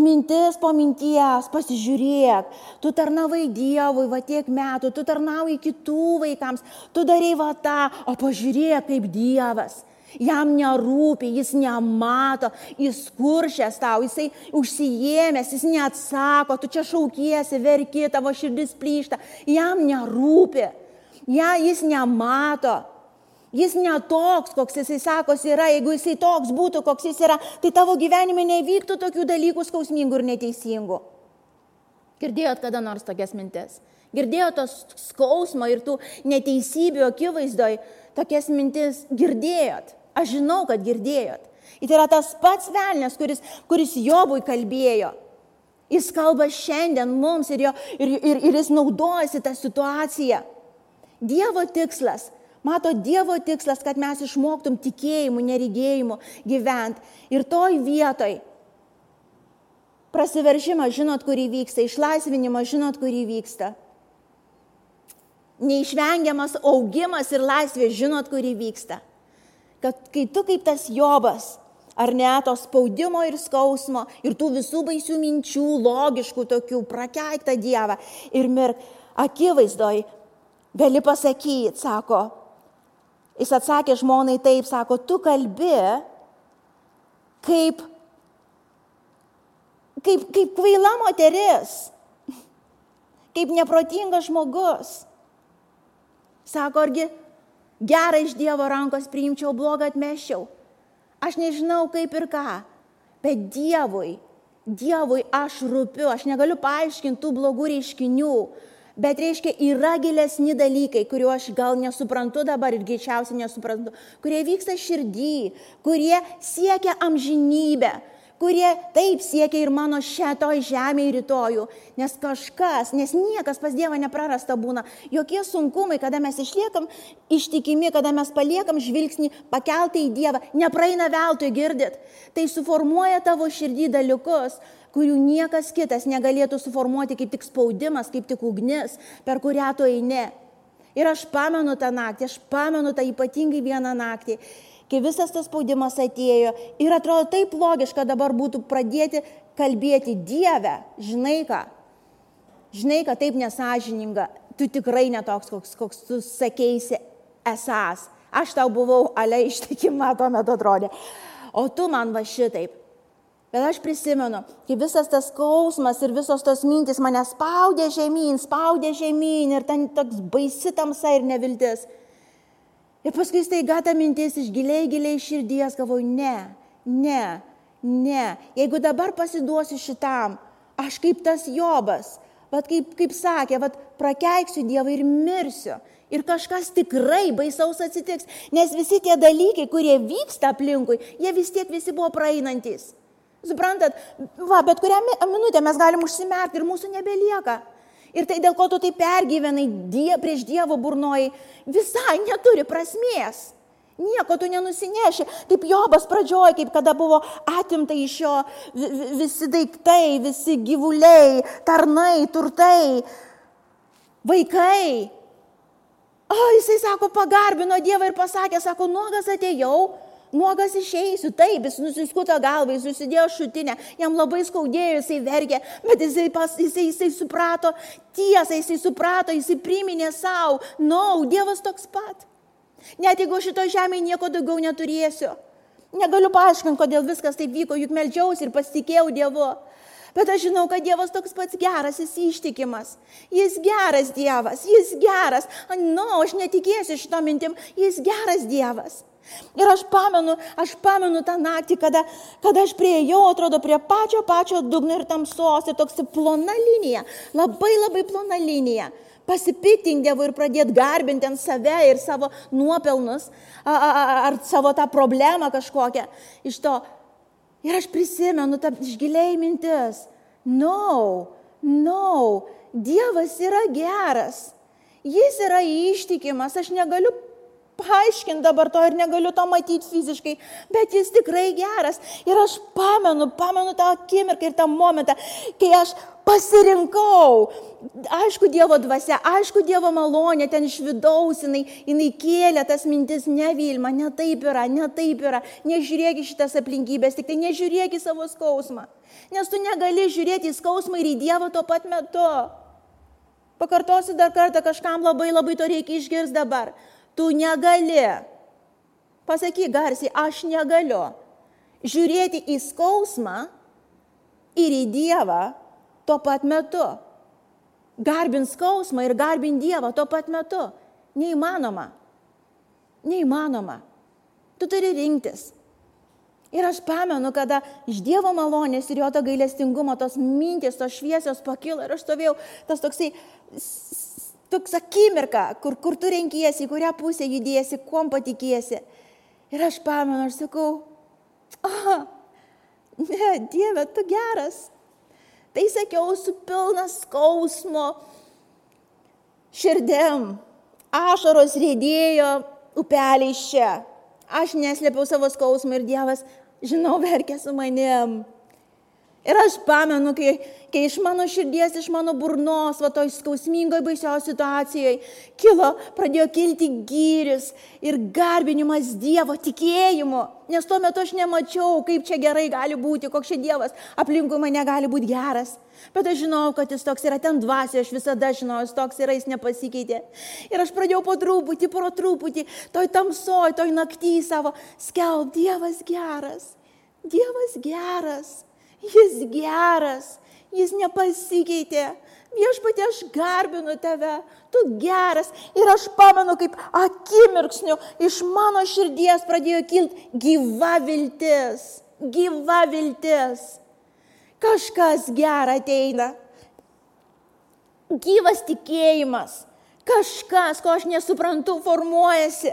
mintis po minties, pasižiūrėk, tu tarnavai Dievui va tiek metų, tu tarnauji kitų vaikams, tu darai va tą, o pažiūrėk kaip Dievas. Jam nerūpi, jis nemato, jis kuršęs tau, jisai užsijėmęs, jis neatsako, tu čia šaukiesi, verki, tavo širdis plyšta, jam nerūpi, ja, jis nemato. Jis netoks, koks jisai sakosi yra, jeigu jisai toks būtų, koks jis yra, tai tavo gyvenime nevyktų tokių dalykų skausmingų ir neteisingų. Girdėjot kada nors tokias mintis? Girdėjot tos skausmo ir tų neteisybių akivaizdoj tokias mintis? Girdėjot? Aš žinau, kad girdėjot. Ir tai yra tas pats velnės, kuris, kuris Jobui kalbėjo. Jis kalba šiandien mums ir, jo, ir, ir, ir jis naudojasi tą situaciją. Dievo tikslas Mato Dievo tikslas, kad mes išmoktum tikėjimu, neregėjimu gyventi. Ir toj vietoj prasiveržimas žinot, kur įvyksta, išlaisvinimas žinot, kur įvyksta. Neišvengiamas augimas ir laisvė žinot, kur įvyksta. Kad kai tu kaip tas Jobas, ar ne, to spaudimo ir skausmo, ir tų visų baisių minčių, logiškų tokių, prakeiktą Dievą ir mirk, akivaizdoj gali pasakyti, sako, Jis atsakė žmonai taip, sako, tu kalbi kaip, kaip, kaip kvaila moteris, kaip neprotingas žmogus. Sako, argi gerą iš Dievo rankos priimčiau, blogą atmeščiau. Aš nežinau kaip ir ką, bet Dievui, Dievui aš rūpiu, aš negaliu paaiškinti tų blogų reiškinių, bet reiškia yra gilesni dalykai, kuriuo aš gal nesuprantu dabar ir greičiausiai nesuprantu, kurie vyksta širdį, kurie siekia amžinybę, kurie taip siekia ir mano šitoj žemėje rytojų, nes kažkas, nes niekas pas Dievą neprarasta būna, jokie sunkumai, kada mes išliekam ištikimi, kada mes paliekam žvilgsnį pakeltą į Dievą, nepraeina veltui girdit, tai suformuoja tavo širdį dalykus, kurių niekas kitas negalėtų suformuoti kaip tik spaudimas, kaip tik ugnis, per kurią tu eini. Ir aš pamenu tą naktį, aš pamenu tą ypatingai vieną naktį kai visas tas spaudimas atėjo ir atrodo taip logiška dabar būtų pradėti kalbėti Dievę, žinai ką, žinai, kad taip nesažininga, tu tikrai netoks, koks, koks tu sakėsi esas. Aš tau buvau ale ištikima, tuo metu atrodė. O tu man va šitaip. Bet aš prisimenu, kai visas tas skausmas ir visos tos mintys mane spaudė žemyn, spaudė žemyn ir ten toks baisi tamsa ir neviltis. Ir paskui staiga ta mintis iš giliai, giliai širdies galvoju, ne, ne, ne. Jeigu dabar pasiduosiu šitam, aš kaip tas Jobas, vad kaip, kaip sakė, vad prakeiksiu Dievą ir mirsiu. Ir kažkas tikrai baisaus atsitiks, nes visi tie dalykai, kurie vyksta aplinkui, jie vis tiek visi buvo praeinantis. Suprantat, va, bet kurią minutę mes galim užsimerkti ir mūsų nebelieka. Ir tai dėl ko tu tai pergyvenai die, prieš Dievo burnoji, visai neturi prasmės. Nieko tu nenusineši. Taip Jobas pradžioj, kaip kada buvo atimta iš jo visi daiktai, visi gyvuliai, tarnai, turtai, vaikai. O jisai sako, pagarbino Dievą ir pasakė, sako, nuogas atėjau, nuogas išeisiu, taip, jis nusiskuto galvą, jis susidėjo šutinę, jam labai skaudėjo, jisai verkė, bet jisai, pas, jisai, jisai suprato tiesą, jisai suprato, jisai priminė savo, nau, no, Dievas toks pat. Net jeigu šito žemėje nieko daugiau neturėsiu. Negaliu paaiškinti, kodėl viskas taip vyko, juk melžiausi ir pasitikėjau Dievu. Bet aš žinau, kad Dievas toks pats geras, jis ištikimas. Jis geras Dievas, jis geras. Na, no, aš netikėsiu šito mintim, jis geras Dievas. Ir aš pamenu, aš pamenu tą naktį, kada, kada aš prieėjau, atrodo, prie pačio pačio dugno ir tamsos, ir toks plona linija, labai labai plona linija. Pasipiktinti Dievu ir pradėti garbinti ant save ir savo nuopelnus, ar, savo tą problemą kažkokią iš to. Ir aš prisimenu tą išgiliai mintis. No, no, Dievas yra geras. Jis yra ištikimas, aš negaliu paaiškinti dabar to ir negaliu to matyti fiziškai, bet jis tikrai geras. Ir aš pamenu, pamenu tą akimirką ir tą momentą, kai aš pasirinkau. Aišku, Dievo dvasia, aišku, Dievo malonė ten iš vidaus, jinai, jinai kėlė tas mintis, ne Vilma, ne taip yra, ne taip yra, nežiūrėk į šitas aplinkybės, tik tai nežiūrėk į savo skausmą. Nes tu negali žiūrėti į skausmą ir į Dievą tuo pat metu. Pakartosiu dar kartą, kažkam labai labai to reikia išgirsti dabar. Tu negali. Pasakyk garsiai, aš negaliu. Žiūrėti į skausmą ir į Dievą tuo pat metu. Garbint skausmą ir garbint Dievą tuo pat metu. Neįmanoma. Neįmanoma. Tu turi rinktis. Ir aš pamenu, kada iš Dievo malonės ir jo to gailestingumo tos mintis, tos šviesios pakilo ir aš stovėjau, tas toksai toks akimirka, kur, kur tu renkiesi, kurią pusę judėsi, kuom patikėsi. Ir aš pamenu, aš sakau, aha, ne, Dieve, tu geras. Tai sakiau su pilnas skausmo širdėm. Ašaros rėdėjo upeliai čia. Aš neslėpiau savo skausmą ir Dievas, žinau, verkė su manim. Ir aš pamenu, kai, kai iš mano širdies, iš mano burnos, va toj skausmingoje baisios situacijoje, kilo, pradėjo kilti gyris ir garbinimas Dievo tikėjimu. Nes tuo metu aš nemačiau, kaip čia gerai gali būti, koks čia Dievas aplinkui mane gali būti geras. Bet aš žinau, kad jis toks yra ten dvasia, aš visada žinau, jis toks yra, jis nepasikeitė. Ir aš pradėjau po truputį, po truputį, toj tamsoj, toj naktį savo skelb, Dievas geras, Dievas geras. Jis geras, jis nepasikeitė. Viešpatė, aš garbinu tave, tu geras. Ir aš pamenu, kaip akimirksniu iš mano širdies pradėjo kilti gyva viltis. Gyva viltis. Kažkas gera ateina. Gyvas tikėjimas. Kažkas, ko aš nesuprantu, formuojasi.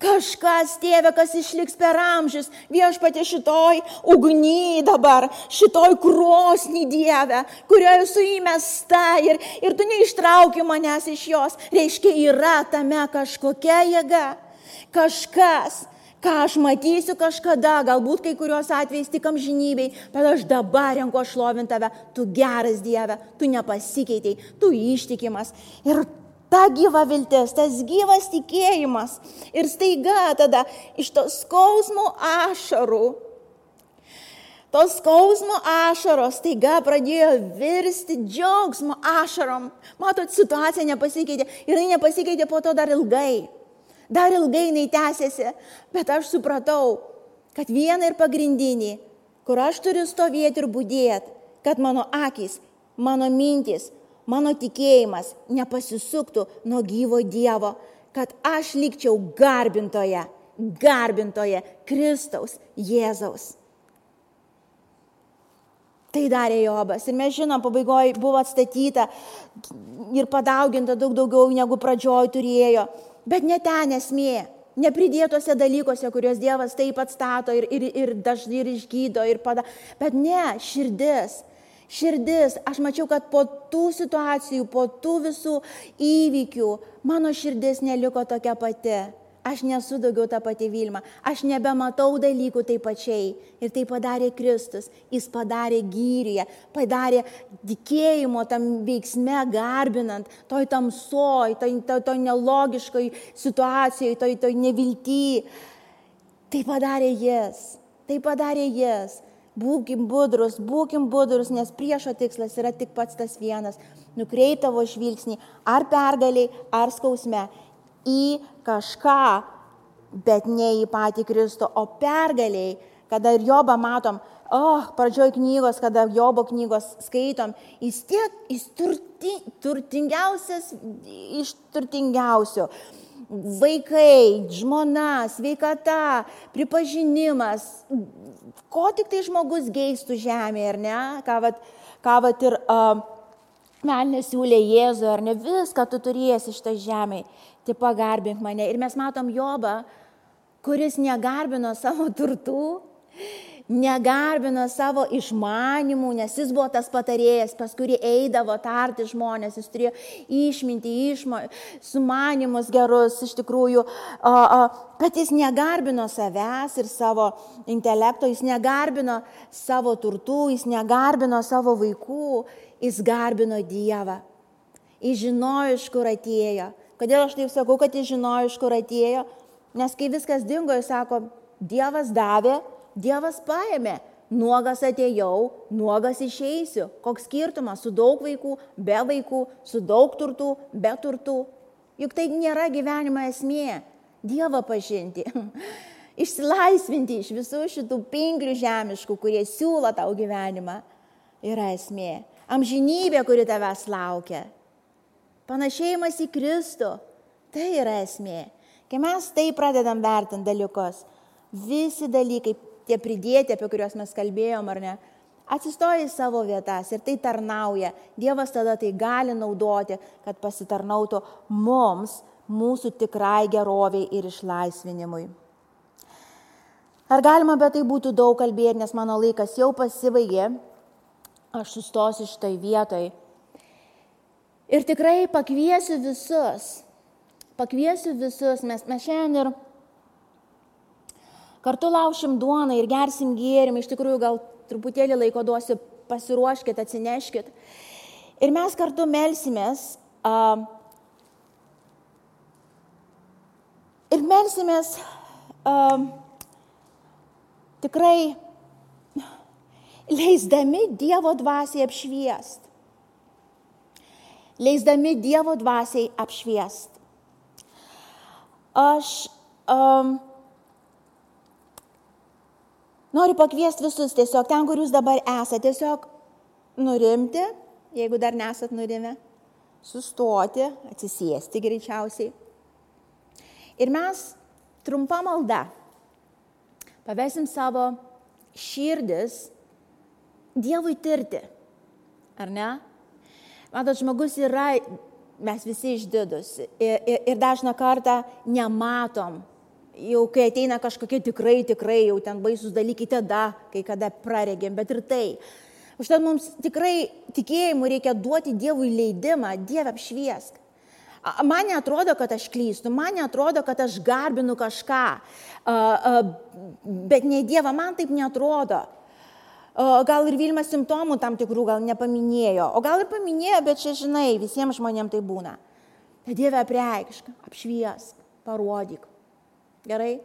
Kažkas, tėve, kas išliks per amžius, viešpatė šitoj ugny dabar, šitoj krosny dieve, kurioje esu įmesta ir, ir tu neištrauki manęs iš jos. Reiškia, yra tame kažkokia jėga, kažkas, ką aš matysiu kažkada, galbūt kai kuriuos atvejais tik amžinybei, bet aš dabar renku šlovintave, tu geras Dieve, tu nepasikeitėjai, tu ištikimas. Ir ta gyva viltis, tas gyvas tikėjimas. Ir staiga tada iš to skausmo ašarų, tos skausmo ašaros staiga pradėjo virsti džiaugsmo ašarom. Matot, situacija nepasikeitė ir jinai nepasikeitė po to dar ilgai. Dar ilgai jinai tęsiasi, bet aš supratau, kad viena ir pagrindinė, kur aš turiu stovėti ir būdėti, kad mano akis, mano mintis, mano tikėjimas nepasisuktų nuo gyvo Dievo, kad aš likčiau garbintoje, garbintoje Kristaus Jėzaus. Tai darė Jobas. Ir mes žinom, pabaigoje buvo atstatyta ir padauginta daug daugiau negu pradžioj turėjo. Bet ne ten esmė. Nepridėtose dalykuose, kuriuos Dievas taip atstato ir, ir, ir dažnai ir išgydo ir pada. Bet ne, širdis širdis, aš mačiau, kad po tų situacijų, po tų visų įvykių, mano širdis neliko tokia pati. Aš nesu daugiau ta pati Vilma, aš nebematau dalykų taip pačiai. Ir tai padarė Kristus, jis padarė gyryje, padarė tikėjimo tam veiksme garbinant, toj tamsoj, toj, toj, toj nelogiškoj situacijai, toj, toj nevilty. Tai padarė jis, tai padarė jis. Būkim budrus, būkim budrus, nes priešo tikslas yra tik pats tas vienas - nukreip tavo žvilgsnį ar pergaliai, ar skausme į kažką, bet ne į patį Kristų, o pergaliai, kada ir Jobą matom, oh, pradžioj knygos, kada Jobo knygos skaitom, jis tiek, jis turti, turtingiausias iš turtingiausių vaikai, žmona, sveikata, pripažinimas, ko tik tai žmogus geistų žemėje, ar ne, ką vat, ką vat ir uh, Melnė siūlė Jėzų, ar ne? Viską tu turėsi šitą žemę, tai pagarbink mane. Ir mes matom Jobą, kuris negarbino savo turtų, negarbino savo išmanimų, nes jis buvo tas patarėjas, pas kurį eidavo tarti žmonės, jis turėjo išminti, išmo, sumanimus gerus iš tikrųjų, o, o, bet jis negarbino savęs ir savo intelekto, jis negarbino savo turtų, jis negarbino savo vaikų, jis garbino Dievą. Jis žinojo, iš kur atėjo. Kodėl aš taip sakau, kad jis žinojo, iš kur atėjo? Nes kai viskas dingo, jis sako, Dievas davė, Dievas paėmė, nuogas atėjau, nuogas išeisiu. Koks skirtumas su daug vaikų, be vaikų, su daug turtų, be turtų. Juk tai nėra gyvenimo esmė. Dievą pažinti. (laughs) Išsilaisvinti iš visų šitų pinklių žemiškų, kurie siūlo tau gyvenimą, yra esmė. Amžinybė, kuri tavęs laukia. Panašėjimas į Kristų. Tai yra esmė. Kai mes tai pradedam vertinti dalykus, visi dalykai tie pridėti, apie kuriuos mes kalbėjom, ar ne, atsistoja į savo vietas ir tai tarnauja. Dievas tada tai gali naudoti, kad pasitarnautų mums, mūsų tikrai geroviai ir išlaisvinimui. Ar galima apie tai būtų daug kalbėti, nes mano laikas jau pasibaigė, aš sustosiu šitai vietoj. Ir tikrai pakviesiu visus, pakviesiu visus, mes, mes šiandien ir Kartu laušim duoną ir gersim gėrimą, iš tikrųjų gal truputėlį laiko duosiu, pasiruoškit, atsineškit. Ir mes kartu melsimės. Uh, ir melsimės uh, tikrai leisdami Dievo dvasiai apšviest. Leisdami Dievo dvasiai apšviest. Aš um, Noriu pakviesti visus tiesiog ten, kur jūs dabar esate, tiesiog nurimti, jeigu dar nesat nurimę, sustoti, atsisėsti greičiausiai. Ir mes trumpa malda pavesim savo širdis Dievui tirti. Ar ne? Matot, žmogus yra, mes visi išdidus ir, ir, ir dažną kartą nematom jau kai ateina kažkokie tikrai, tikrai jau ten baisus dalykai, tada, kai kada praregėm, bet ir tai. Užtat mums tikrai tikėjimu reikia duoti Dievui leidimą, Dieve apšviesk. Man netrodo, kad aš klystu, man netrodo, kad aš garbinu kažką, bet ne Dievą, man taip netrodo. Gal ir Vilma simptomų tam tikrų gal nepaminėjo, o gal ir paminėjo, bet čia žinai, visiems žmonėms tai būna. Tai Dieve apreikšk, apšviesk, parodyk. Gerai?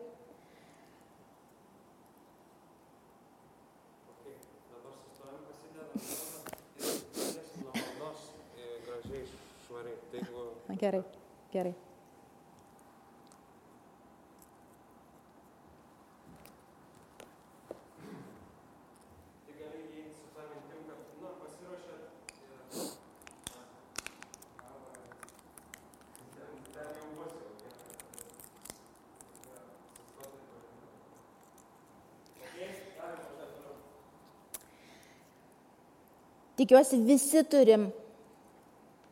Gerai, gerai. Tikiuosi visi turim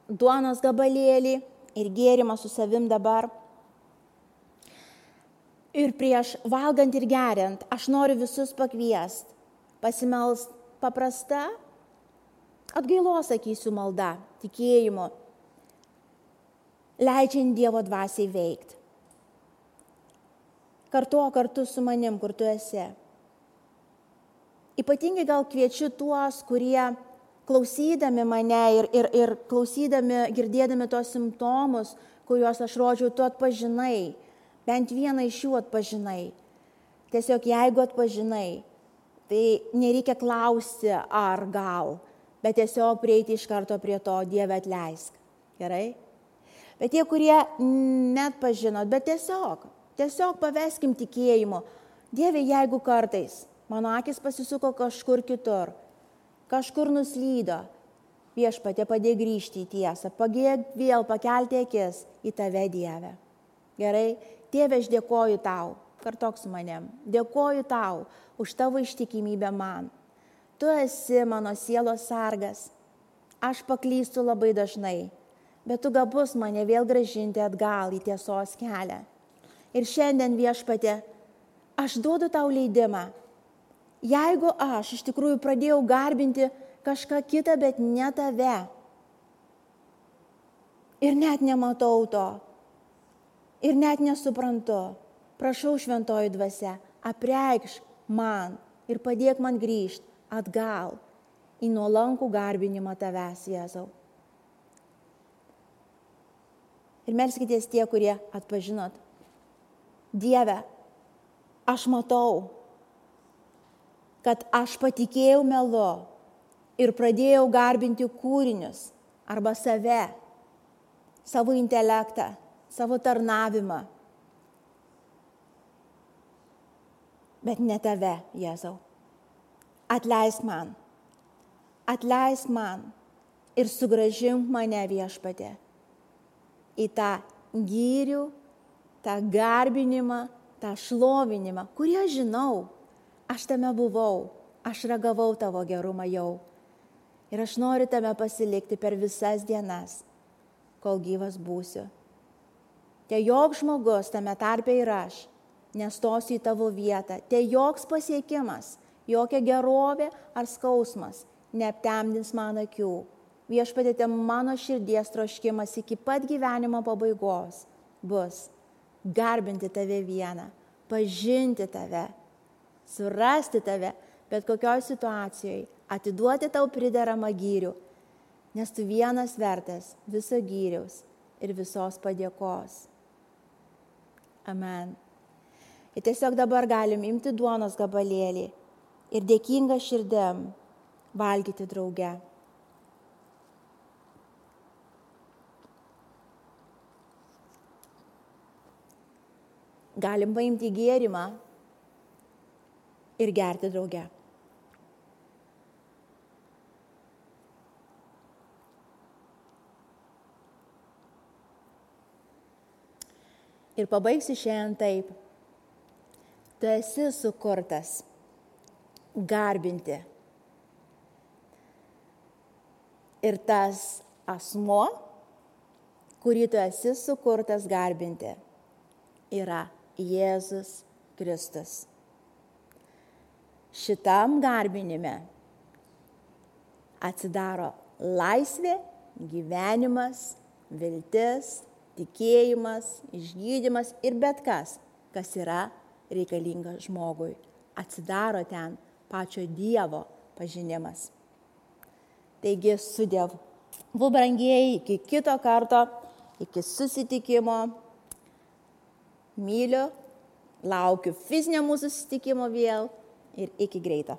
duonos gabalėlį ir gėrimą su savim dabar. Ir prieš valgant ir geriant, aš noriu visus pakviest, pasimels paprasta, atgailos, sakysiu, malda, tikėjimu, leidžiant Dievo dvasiai veikti. Kartu kartu su manim, kur tu esi. Ypatingai gal kviečiu tuos, kurie klausydami mane ir, ir, ir klausydami, girdėdami tos simptomus, kuriuos aš rodžiau, tu atpažinai, bent vieną iš jų atpažinai. Tiesiog jeigu atpažinai, tai nereikia klausti ar gal, bet tiesiog prieiti iš karto prie to Dieve atleisk. Gerai? Bet tie, kurie net pažinot, bet tiesiog, tiesiog paveskim tikėjimu. Dieve, jeigu kartais mano akis pasisuko kažkur kitur, kažkur nuslydo. Viešpatė padėk grįžti į tiesą, padėk vėl pakelti akis į tave Dievę. Gerai, Tėve, aš dėkoju tau, kartok su manim, dėkoju tau už tavo ištikimybę man. Tu esi mano sielos sargas. Aš paklystu labai dažnai, bet tu gabus mane vėl gražinti atgal į tiesos kelią. Ir šiandien viešpatė, aš duodu tau leidimą Jeigu aš iš tikrųjų pradėjau garbinti kažką kitą, bet ne tave ir net nematau to ir net nesuprantu, prašau šventoji dvasia, apreikš man ir padėk man grįžti atgal į nuolankų garbinimą tavęs, Jėzau. Ir melskitės tie, kurie atpažinot. Dieve, aš matau, kad aš patikėjau melu ir pradėjau garbinti kūrinius arba save, savo intelektą, savo tarnavimą. Bet ne tave, Jėzau. Atleisk man. Atleisk man ir sugražink mane viešpatė į tą gyrių, tą garbinimą, tą šlovinimą, kurį aš žinau aš tame buvau, aš ragavau tavo gerumą jau. Ir aš noriu tame pasilikti per visas dienas, kol gyvas būsiu. Te joks žmogus tame tarpe ir aš nestosiu į tavo vietą, te joks pasiekimas, jokia gerovė ar skausmas neaptemdins mano akių. Viešpatėte mano širdies troškimas iki pat gyvenimo pabaigos bus garbinti tave vieną, pažinti tave surasti tave, bet kokioj situacijoje, atiduoti tau prideramą gyrių, nes tu vienas vertas viso gyriaus ir visos padėkos. Amen. Ir tiesiog dabar galim imti duonos gabalėlį ir dėkinga širdėm valgyti drauge. Galim paimti gėrimą ir gerti drauge. Ir pabaigsiu šiandien taip. Tu esi sukurtas garbinti. Ir tas asmo, kurį tu esi sukurtas garbinti, yra Jėzus Kristus. Šitam garbinime atsidaro laisvė, gyvenimas, viltis, tikėjimas, išgydymas ir bet kas, kas yra reikalinga žmogui. Atsidaro ten pačio Dievo pažinimas. Taigi su Dievu. Bu brangieji, iki kito karto, iki susitikimo. Myliu, laukiu fizinio mūsų susitikimo vėl ir iki greito.